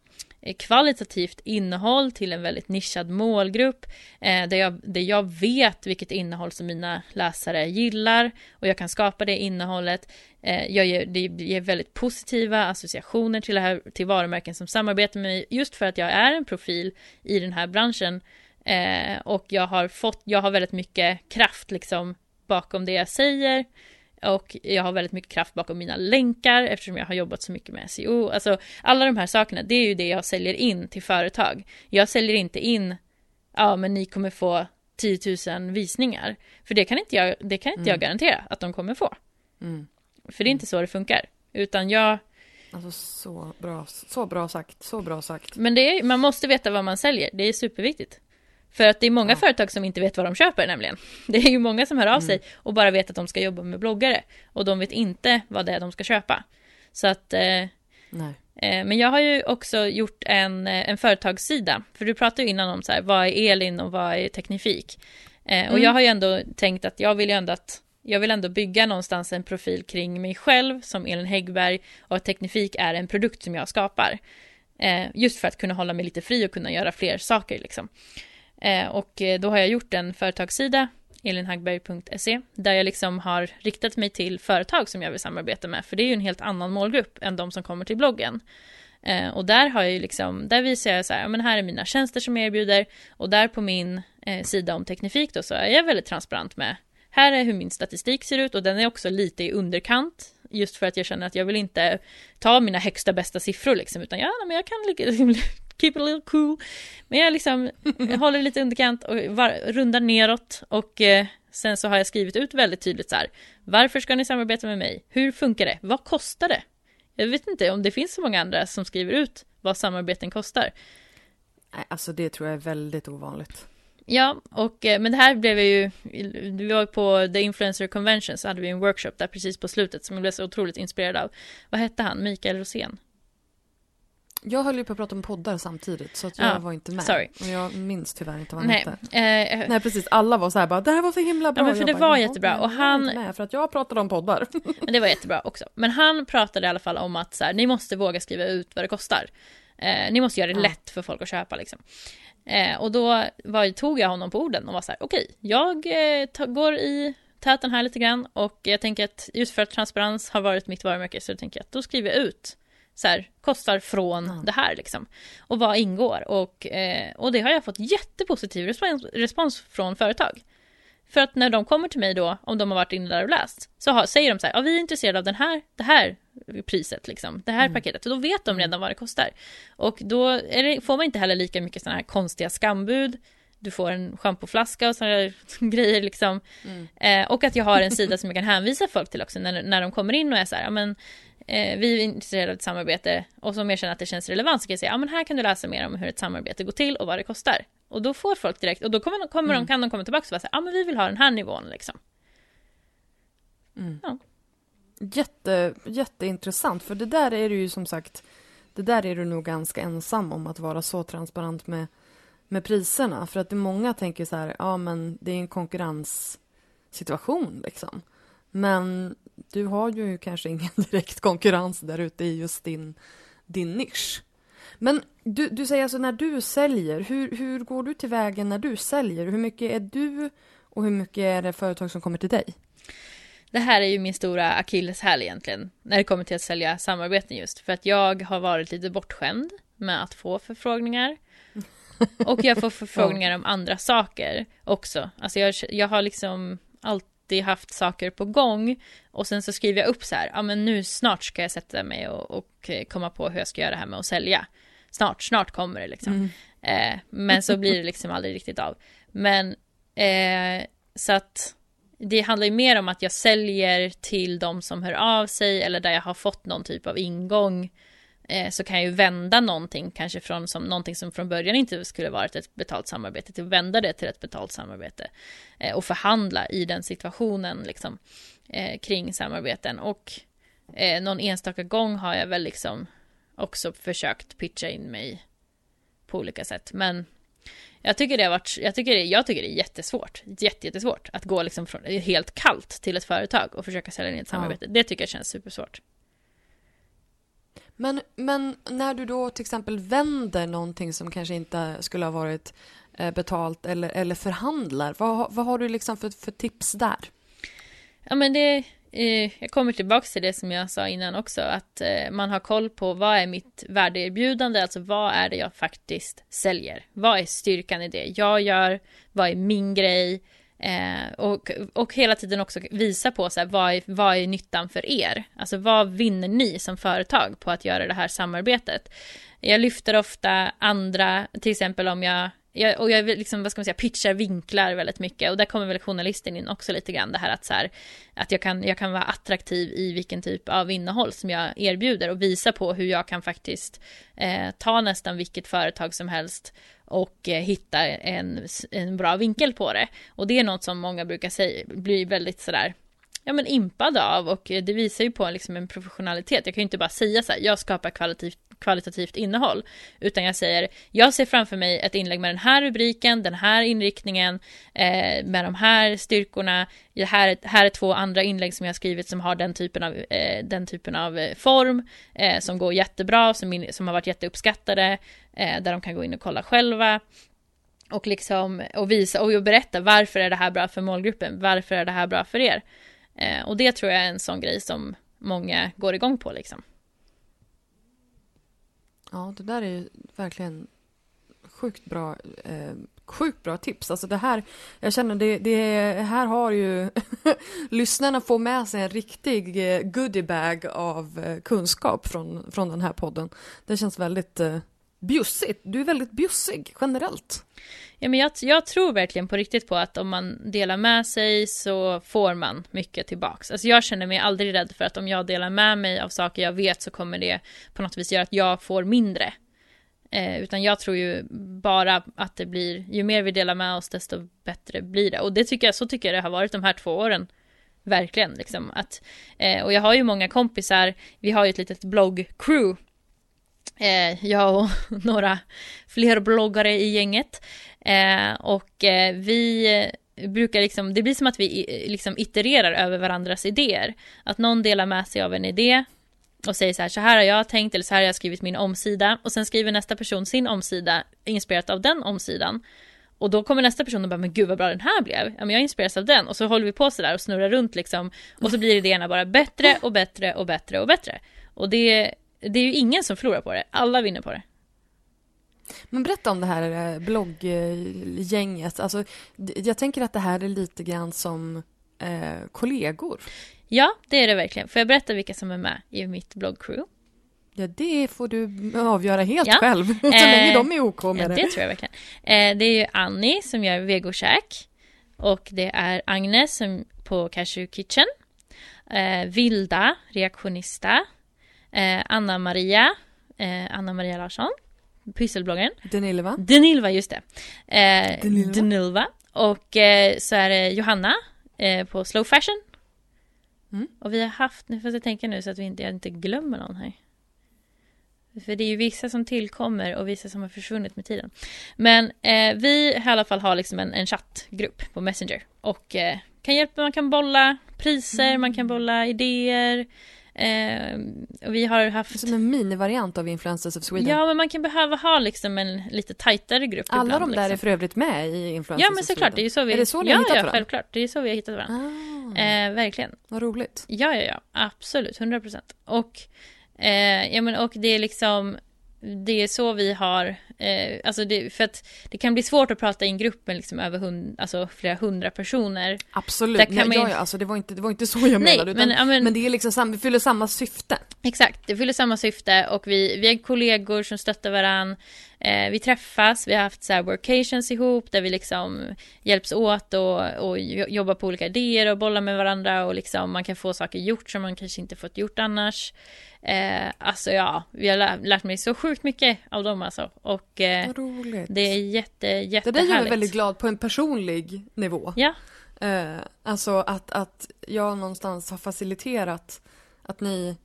Eh, kvalitativt innehåll till en väldigt nischad målgrupp eh, där, jag, där jag vet vilket innehåll som mina läsare gillar och jag kan skapa det innehållet. Eh, jag ger, det ger väldigt positiva associationer till, det här, till varumärken som samarbetar med mig just för att jag är en profil i den här branschen eh, och jag har fått, jag har väldigt mycket kraft liksom bakom det jag säger och jag har väldigt mycket kraft bakom mina länkar eftersom jag har jobbat så mycket med SEO. Alltså alla de här sakerna, det är ju det jag säljer in till företag. Jag säljer inte in, ja men ni kommer få 10 000 visningar. För det kan inte jag, det kan inte mm. jag garantera att de kommer få. Mm. För det är inte så det funkar. Utan jag... Alltså så bra, så bra sagt, så bra sagt. Men det är, man måste veta vad man säljer, det är superviktigt. För att det är många ja. företag som inte vet vad de köper nämligen. Det är ju många som hör av mm. sig och bara vet att de ska jobba med bloggare. Och de vet inte vad det är de ska köpa. Så att eh, Nej. Eh, men jag har ju också gjort en, eh, en företagssida, för du pratade ju innan om så här, vad är Elin och vad är Teknifik? Eh, och Mm. jag har ju ändå tänkt att jag vill ju ändå att jag vill ändå bygga någonstans en profil kring mig själv som Elin Häggberg och att Teknifik är en produkt som jag skapar. Eh, just för att kunna hålla mig lite fri och kunna göra fler saker liksom. Eh, och eh, då har jag gjort en företagssida, elinhagberg.se, där jag liksom har riktat mig till företag som jag vill samarbeta med, för det är ju en helt annan målgrupp än de som kommer till bloggen. Eh, och där har jag ju liksom, där visar jag så här, ja, men här är mina tjänster som jag erbjuder och där på min sida om Teknifik då så är jag väldigt transparent med här är hur min statistik ser ut och den är också lite i underkant just för att jag känner att jag vill inte ta mina högsta bästa siffror liksom utan ja, men jag kan keep it a little cool men jag liksom jag håller lite underkant och var, rundar neråt och eh, sen så har jag skrivit ut väldigt tydligt så här varför ska ni samarbeta med mig? Hur funkar det? Vad kostar det? Jag vet inte om det finns så många andra som skriver ut vad samarbeten kostar. Nej, alltså det tror jag är väldigt ovanligt. Ja, och, eh, men det här blev ju, vi var på The Influencer Convention så hade vi en workshop där precis på slutet som jag blev så otroligt inspirerad av. Vad hette han? Mikael Rosén? Jag höll ju på att prata om poddar samtidigt så att jag Ja, var inte med. sorry. Och jag minns tyvärr inte vad han Nej, hette. eh, Nej precis, alla var så här bara det här var så himla bra. Ja, men för det bara, var "Jaha, jättebra." och han- med för att jag pratade om poddar. men det var jättebra också. Men han pratade i alla fall om att så här, ni måste våga skriva ut vad det kostar. Eh, ni måste göra det Ja. lätt för folk att köpa liksom. Eh, och då var, tog jag honom på orden och var så här, okej, jag eh, går i täten här lite grann och jag tänker att just för att transparens har varit mitt varumärke så tänker jag att då skriver jag ut så här, kostar från Ja. det här liksom. Och vad ingår. Och, eh, och det har jag fått jättepositiv respons, respons från företag. För att när de kommer till mig då, om de har varit inne där och läst, så har, säger de så här, ja vi är intresserade av den här, det här priset liksom, det här paketet. Och då vet de redan vad det kostar. Och då det, får man inte heller lika mycket sådana här konstiga skambud. Du får en schampoflaska och sådana grejer liksom. Eh, och att jag har en sida som jag kan hänvisa folk till också när, när de kommer in och är så här, ja men eh, vi är intresserade av ett samarbete och som jag känner att det känns relevant så kan jag säga, ja men här kan du läsa mer om hur ett samarbete går till och vad det kostar. Och då får folk direkt, och då kommer, kommer de, kan de komma tillbaka och säga, ja men vi vill ha den här nivån liksom. Jätte, jätteintressant, för det där är du ju som sagt, det där är du nog ganska ensam om att vara så transparent med, med priserna. För att det många tänker så här, ja men det är en konkurrenssituation liksom. Men du har ju kanske ingen direkt konkurrens där ute i just din, din nisch. Men du, du säger alltså när du säljer, hur, hur går du till vägen när du säljer? Hur mycket är du och hur mycket är det företag som kommer till dig? Det här är ju min stora akilleshäl egentligen, när det kommer till att sälja samarbeten just. För att jag har varit lite bortskämd med att få förfrågningar. Och jag får förfrågningar om andra saker också. Alltså jag, jag har liksom alltid haft saker på gång. Och sen så skriver jag upp så här, ja men nu snart ska jag sätta mig och, och komma på hur jag ska göra det här med att sälja. Snart, snart kommer det liksom. Eh, men så blir det liksom aldrig riktigt av. Men eh, så att det handlar ju mer om att jag säljer till de som hör av sig eller där jag har fått någon typ av ingång. Eh, så kan jag ju vända någonting, kanske från som, någonting som från början inte skulle varit ett betalt samarbete, till att vända det till ett betalt samarbete. Eh, och förhandla i den situationen liksom, eh, kring samarbeten. Och eh, någon enstaka gång har jag väl liksom också försökt pitcha in mig på olika sätt. Men jag tycker det har varit, jag tycker det, jag tycker det är jättesvårt, jätte, jättesvårt att gå liksom från helt kallt till ett företag och försöka sälja in ett samarbete. Det tycker jag känns supersvårt. Men, men när du då till exempel vänder någonting som kanske inte skulle ha varit eh, betalt eller, eller förhandlar, vad, vad har du liksom för, för tips där? Ja men det, eh, jag kommer tillbaka till det som jag sa innan också, att eh, man har koll på vad är mitt värdeerbjudande, alltså vad är det jag faktiskt säljer? Vad är styrkan i det jag gör? Vad är min grej? Eh, och, och hela tiden också visa på så här, vad, är, vad är nyttan för er? Alltså vad vinner ni som företag på att göra det här samarbetet? Jag lyfter ofta andra, till exempel om jag jag, och jag liksom, vad ska man säga, pitchar vinklar väldigt mycket och där kommer väl journalisten in också lite grann det här att så här, att jag kan, jag kan vara attraktiv i vilken typ av innehåll som jag erbjuder och visa på hur jag kan faktiskt eh, ta nästan vilket företag som helst och eh, hitta en, en bra vinkel på det. Och det är något som många brukar säga blir väldigt sådär ja, men impad av och eh, det visar ju på liksom en professionalitet. Jag kan ju inte bara säga så här, jag skapar kvalitativt, kvalitativt innehåll, utan jag säger, jag ser framför mig ett inlägg med den här rubriken, den här inriktningen, eh, med de här styrkorna, här, här är två andra inlägg som jag har skrivit som har den typen av, eh, den typen av eh, form, eh, som går jättebra, som, som har varit jätteuppskattade, eh, där de kan gå in och kolla själva och liksom och visa och berätta varför är det här bra för målgruppen, varför är det här bra för er? Eh, och det tror jag är en sån grej som många går igång på liksom. Ja, det där är ju verkligen sjukt bra, eh, sjukt bra tips. Alltså det här, jag känner det, det här har ju lyssnarna får med sig en riktig eh, goodiebag av eh, kunskap från, från den här podden. Det känns väldigt eh, bjussigt. Du är väldigt bjussig generellt. Ja, men jag, jag, tror verkligen på riktigt på att om man delar med sig så får man mycket tillbaks. Alltså jag känner mig aldrig rädd för att om jag delar med mig av saker jag vet så kommer det på något vis göra att jag får mindre. Eh, utan jag tror ju bara att det blir, ju mer vi delar med oss desto bättre blir det. Och det tycker jag, så tycker jag det har varit de här två åren. Verkligen liksom att, eh, och jag har ju många kompisar, vi har ju ett litet blogg-crew Eh, jag och några fler bloggare i gänget. Eh, och eh, vi brukar liksom, det blir som att vi eh, liksom itererar över varandras idéer. Att någon delar med sig av en idé och säger så här, så här har jag tänkt eller så här har jag skrivit min omsida. Och sen skriver nästa person sin omsida inspirerat av den omsidan. Och då kommer nästa person och bara, men gud vad bra den här blev. Ja men jag inspireras av den. Och så håller vi på sådär och snurrar runt liksom. Och så blir idéerna bara bättre och bättre och bättre och bättre. Och det det är ju ingen som förlorar på det. Alla vinner på det. Men berätta om det här eh, blogggänget. Alltså, jag tänker att det här är lite grann som eh, kollegor. Ja, det är det verkligen. Får jag berätta vilka som är med i mitt bloggcrew? Ja, det får du avgöra helt ja. själv. Så länge eh, de är OK med ja, det. det tror jag verkligen. Eh, det är ju Annie som gör vegokäk. Och det är Agnes som på Cashew Kitchen. Eh, Vilda, reaktionista eh, Anna Maria, eh, Anna Maria Larsson, pysselbloggaren. Denilva. Denilva, just det. Eh, Denilva. Denilva. Och eh, så är det Johanna eh, på Slow Fashion. Mm. Och vi har haft, nu får jag tänka nu så att vi inte, jag inte glömmer någon här. För det är ju vissa som tillkommer och vissa som har försvunnit med tiden. Men eh, vi i alla fall har liksom en, en chattgrupp på Messenger. Och eh, kan hjälpa, man kan bolla priser, mm. man kan bolla idéer. Eh, och vi har haft... Som en minivariant av Influencers of Sweden. Ja, men man kan behöva ha liksom en lite tajtare grupp Alla ibland, de där liksom. är för övrigt med i Influencers Ja, men såklart. Det är, så vi... är det så ni ja, har hittat ja, varandra? självklart. Det är så vi har hittat varandra. Ah, eh, verkligen. Vad roligt. Ja, ja, ja. Absolut. 100 procent. Och, eh, ja, men, och det är liksom det är så vi har, eh, alltså det, för att det kan bli svårt att prata i en grupp med liksom över hund, alltså flera hundra personer. Absolut, Där kan Nej, man... ja, alltså det var, inte, det var inte så jag menade. utan, men, men, men, det är liksom sam, det fyller samma syfte. Exakt, det fyller samma syfte och vi, vi är kollegor som stöttar varandra. Eh, vi träffas, vi har haft så här workations ihop där vi liksom hjälps åt och, och jobbar på olika idéer och bollar med varandra och liksom man kan få saker gjort som man kanske inte fått gjort annars. Eh, alltså ja, vi har lärt mig så sjukt mycket av dem alltså. Och eh, det är jätte, jättehärligt. Det där gör mig väldigt glad på en personlig nivå. Ja. Eh, alltså att, att jag någonstans har faciliterat att ni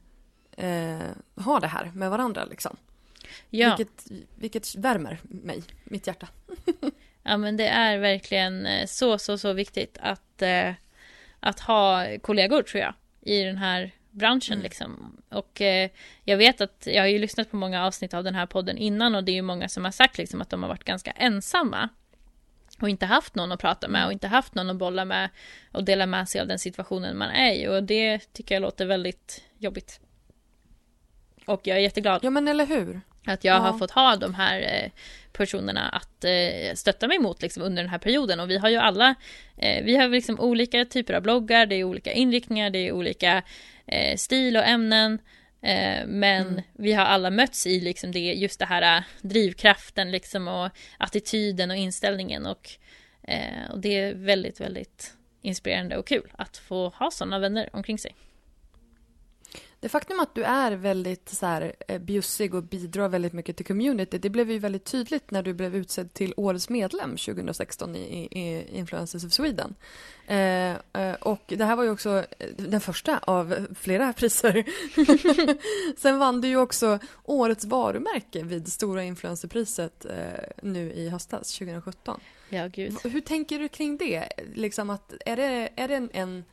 eh, har det här med varandra liksom. Ja. Vilket, vilket värmer mig, mitt hjärta. ja men det är verkligen eh, så, så, så viktigt att, eh, att ha kollegor tror jag i den här branschen mm. liksom. Och eh, jag vet att jag har ju lyssnat på många avsnitt av den här podden innan och det är ju många som har sagt liksom att de har varit ganska ensamma. Och inte haft någon att prata med och inte haft någon att bolla med och dela med sig av den situationen man är i. Och det tycker jag låter väldigt jobbigt. Och jag är jätteglad. Ja men eller hur. Att jag ja. har fått ha de här eh, personerna att eh, stötta mig mot liksom, under den här perioden. Och vi har ju alla, eh, vi har liksom olika typer av bloggar, det är olika inriktningar, det är olika stil och ämnen. Men mm. vi har alla mötts i liksom det, just det här drivkraften liksom och attityden och inställningen. Och, och det är väldigt, väldigt inspirerande och kul att få ha sådana vänner omkring sig. Det faktum att du är väldigt så här, eh, bjussig och bidrar väldigt mycket till community, det blev ju väldigt tydligt när du blev utsedd till årets medlem 2016 i, i Influencers of Sweden. Eh, eh, och det här var ju också eh, den första av flera priser. Sen vann du ju också årets varumärke vid Stora Influencerpriset eh, nu i höstas, 2017. Ja, gud. Hur tänker du kring det? Liksom att, är det, är det en, en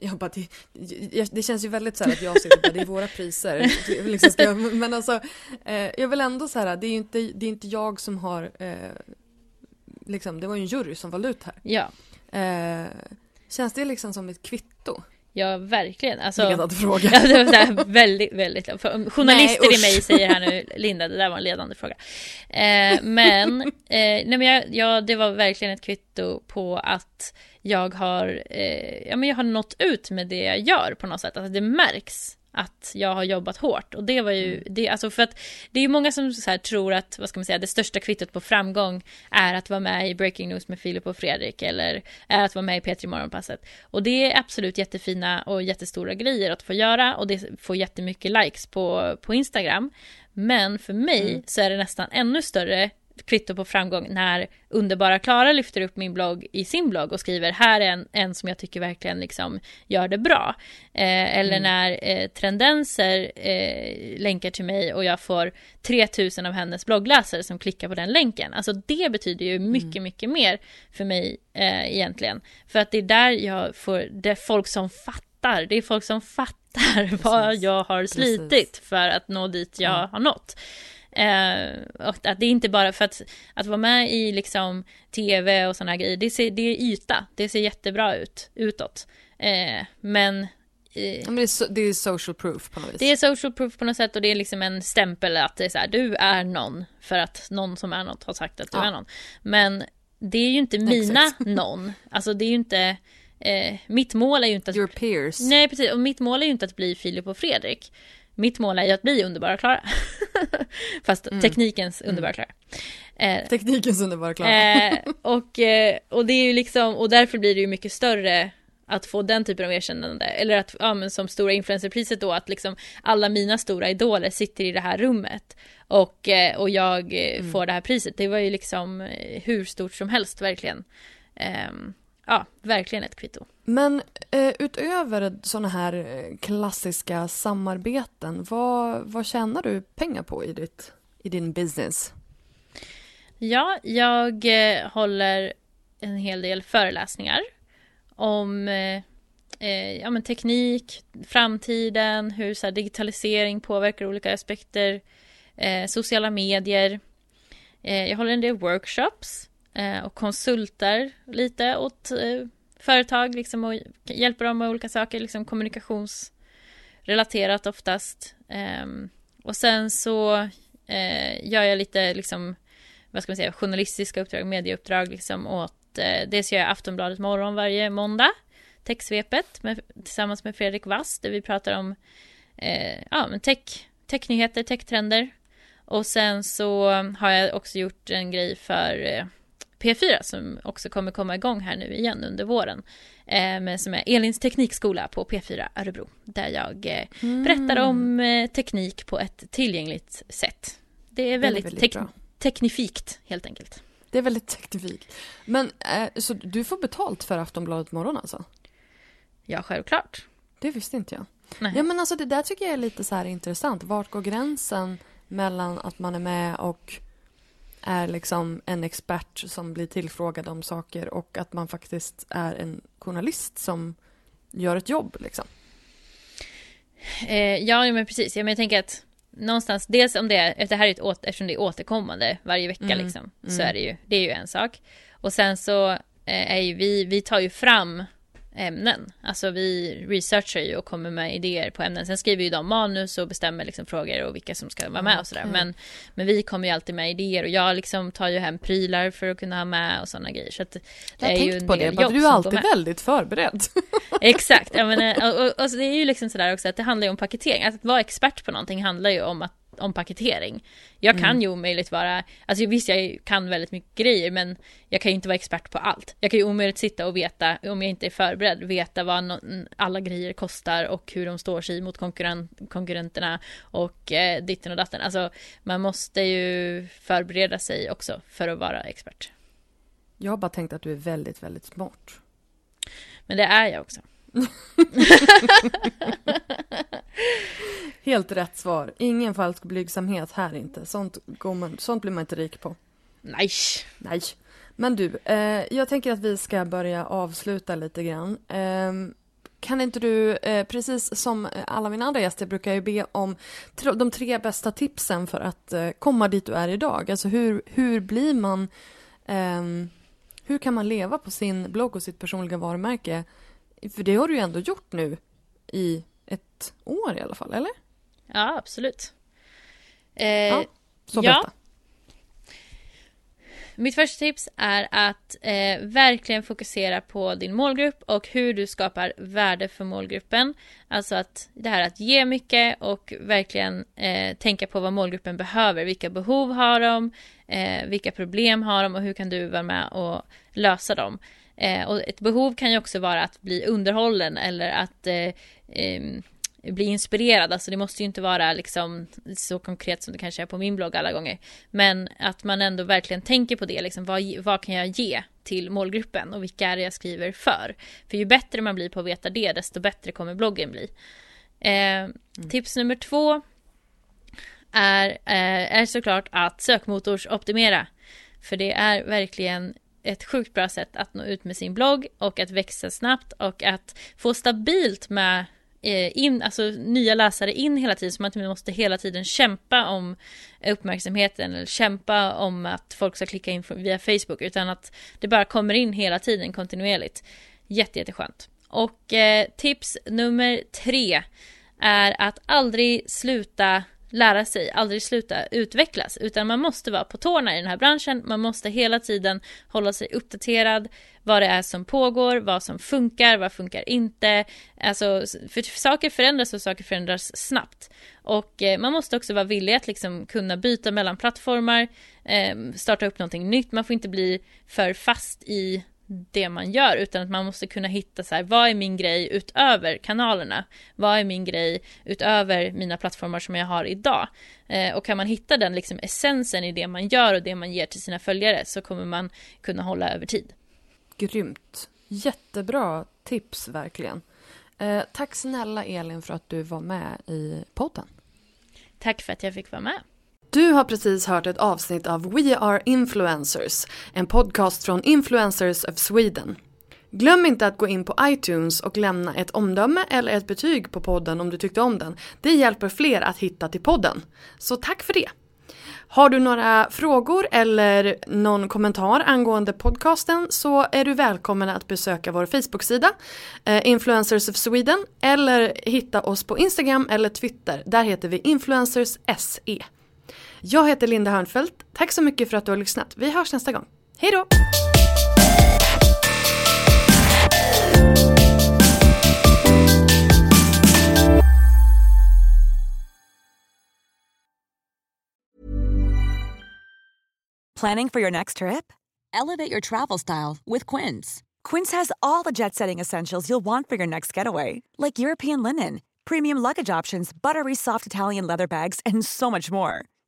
jag bara, det, det, känns ju väldigt så här att jag sitter där, det är våra priser. Liksom jag, men alltså, eh, jag vill ändå så här, det är ju inte, det är inte jag som har, eh, liksom, det var ju en jury som valde ut här. Ja. Eh, känns det liksom som ett kvitto? Ja, verkligen. Alltså, ledande fråga. Ja, det var väldigt, väldigt... För journalister nej, i mig säger här nu, Linda, det där var en ledande fråga. Eh, men, eh, nej, men jag, ja, det var verkligen ett kvitto på att jag har, eh, ja, men jag har nått ut med det jag gör på något sätt. Alltså det märks att jag har jobbat hårt. Och det var ju, mm. det, alltså för att det är ju många som så tror att, vad ska man säga, det största kvittot på framgång är att vara med i Breaking News med Filip och Fredrik eller är att vara med i P3 Morgonpasset. Och det är absolut jättefina och jättestora grejer att få göra och det får jättemycket likes på, på Instagram. Men för mig mm. så är det nästan ännu större kvitto på framgång när underbara Klara lyfter upp min blogg i sin blogg och skriver här är en, en som jag tycker verkligen liksom gör det bra. Eh, eller mm. när eh, Trendenser eh, länkar till mig och jag får 3000 av hennes bloggläsare som klickar på den länken. Alltså det betyder ju mycket, mm. mycket mer för mig eh, egentligen. För att det är där jag får, det är folk som fattar, det är folk som fattar Precis. vad jag har slitit Precis. för att nå dit jag mm. har nått. Eh, och att det är inte bara för att, att vara med i liksom tv och sådana grejer, det, ser, det är yta, det ser jättebra ut utåt. Eh, men i, men det, är so, det är social proof på något vis. Det är social proof på något sätt och det är liksom en stämpel att det är så här, du är någon för att någon som är något har sagt att du ja. är någon. Men det är ju inte mina Exakt. någon, alltså det är ju inte eh, mitt mål är ju inte att... Your peers. Nej precis, och mitt mål är ju inte att bli Filip och Fredrik. Mitt mål är ju att bli underbara Klara. Fast mm. teknikens mm. underbara Klara. Eh, teknikens underbara Klara. eh, och, eh, och det är ju liksom, och därför blir det ju mycket större att få den typen av erkännande. Eller att, ja men som stora influencerpriset då, att liksom alla mina stora idoler sitter i det här rummet. Och, eh, och jag eh, mm. får det här priset. Det var ju liksom eh, hur stort som helst verkligen. Um, ja, verkligen ett kvitto. Men eh, utöver sådana här eh, klassiska samarbeten, vad, vad tjänar du pengar på i, ditt, i din business? Ja, jag eh, håller en hel del föreläsningar om eh, eh ja, men teknik, framtiden, hur så här, digitalisering påverkar olika aspekter, eh, sociala medier. Eh, jag håller en del workshops eh, och konsultar lite åt eh, företag liksom och hjälper dem med olika saker, liksom kommunikationsrelaterat oftast. Um, och sen så uh, gör jag lite liksom, vad ska man säga, journalistiska uppdrag, medieuppdrag liksom åt, eh, dels gör jag Aftonbladet morgon varje måndag, Techsvepet med, tillsammans med Fredrik Wass där vi pratar om uh, ja, men tech, technyheter, techtrender. Och sen så har jag också gjort en grej för eh, P4 som också kommer komma igång här nu igen under våren. Eh, men som är Elins teknikskola på P4 Örebro. Där jag eh, mm. berättar om eh, teknik på ett tillgängligt sätt. Det är väldigt, det är väldigt tek teknifikt helt enkelt. Det är väldigt teknifikt. Men så du får betalt för Aftonbladet morgon alltså? Ja, självklart. Det visste inte jag. Nej. Ja men alltså det där tycker jag är lite så här intressant. Vart går gränsen mellan att man är med och är liksom en expert som blir tillfrågad om saker och att man faktiskt är en journalist som gör ett jobb liksom. Eh, ja, men precis. Ja, men jag tänker att någonstans, dels om det är, det här är ett åter, eftersom det är återkommande varje vecka mm. liksom, så mm. är det ju, det är ju en sak. Och sen så eh, är ju vi, vi tar ju fram ämnen. Alltså vi researchar ju och kommer med idéer på ämnen. Sen skriver ju de manus och bestämmer liksom frågor och vilka som ska vara med och sådär. Men, men vi kommer ju alltid med idéer och jag liksom tar ju hem prylar för att kunna ha med och sådana grejer. Så det jag är ju en på det, du är alltid väldigt förberedd. Exakt, ja, men, och, och, och, det är ju liksom sådär också att det handlar ju om paketering. Att vara expert på någonting handlar ju om att om paketering. Jag kan Mm. ju omöjligt vara, alltså visst jag kan väldigt mycket grejer men jag kan ju inte vara expert på allt. Jag kan ju omöjligt sitta och veta, om jag inte är förberedd, veta vad no- alla grejer kostar och hur de står sig mot konkurren- konkurrenterna och eh, ditten och datten. Alltså man måste ju förbereda sig också för att vara expert. Jag har bara tänkt att du är väldigt, väldigt smart. Men det är jag också. Helt rätt svar. Ingen falsk blygsamhet här inte. Sånt, går man, sånt blir man inte rik på. Nej. Nej. Men du, eh, jag tänker att vi ska börja avsluta lite grann. Eh, kan inte du, eh, precis som alla mina andra gäster, brukar jag be om de tre bästa tipsen för att eh, komma dit du är idag. Alltså hur, hur blir man, ehm, hur kan man leva på sin blogg och sitt personliga varumärke? För det har du ju ändå gjort nu i ett år i alla fall, eller? Ja, absolut. Eh, Ja, Så ja. berätta. Mitt första tips är att eh, verkligen fokusera på din målgrupp och hur du skapar värde för målgruppen. Alltså att det här att ge mycket och verkligen eh, tänka på vad målgruppen behöver. Vilka behov har de? Eh, vilka problem har de och hur kan du vara med och lösa dem? Eh, och ett behov kan ju också vara att bli underhållen eller att eh, ehm, bli inspirerad. Alltså det måste ju inte vara liksom så konkret som det kanske är på min blogg alla gånger. Men att man ändå verkligen tänker på det. Liksom, vad, vad kan jag ge till målgruppen och vilka är det jag skriver för? För ju bättre man blir på att veta det, desto bättre kommer bloggen bli. Eh, Tips nummer två är, eh, är såklart att sökmotorsoptimera. För det är verkligen ett sjukt bra sätt att nå ut med sin blogg och att växa snabbt och att få stabilt med eh, in, alltså nya läsare in hela tiden så man inte måste hela tiden kämpa om uppmärksamheten eller kämpa om att folk ska klicka in via Facebook utan att det bara kommer in hela tiden kontinuerligt. Jätte, jätteskönt. Och eh, tips nummer tre är att aldrig sluta lära sig, aldrig sluta utvecklas, utan man måste vara på tårna i den här branschen. Man måste hela tiden hålla sig uppdaterad, vad det är som pågår, vad som funkar, vad funkar inte. Alltså, för saker förändras och saker förändras snabbt. Och eh, man måste också vara villig att liksom kunna byta mellan plattformar, eh, starta upp någonting nytt. Man får inte bli för fast i det man gör utan att man måste kunna hitta så här, vad är min grej utöver kanalerna? Vad är min grej utöver mina plattformar som jag har idag? Eh, och kan man hitta den liksom essensen i det man gör och det man ger till sina följare så kommer man kunna hålla över tid. Grymt. Jättebra tips verkligen. Eh, tack snälla Elin för att du var med i podden. Tack för att jag fick vara med. Du har precis hört ett avsnitt av We Are Influencers, en podcast från Influencers of Sweden. Glöm inte att gå in på iTunes och lämna ett omdöme eller ett betyg på podden om du tyckte om den. Det hjälper fler att hitta till podden. Så tack för det! Har du några frågor eller någon kommentar angående podcasten så är du välkommen att besöka vår Facebook-sida eh, Influencers of Sweden eller hitta oss på Instagram eller Twitter. Där heter vi Influencers SE. Jag heter Linda Hörnfeldt. Tack så mycket för att du har lyssnat. Vi hörs nästa gång. Hej då! Planning for your next trip? Elevate your travel style with Quince. Quince has all the jet setting essentials you'll want for your next getaway, like European linen, premium luggage options, buttery soft Italian leather bags, and so much more.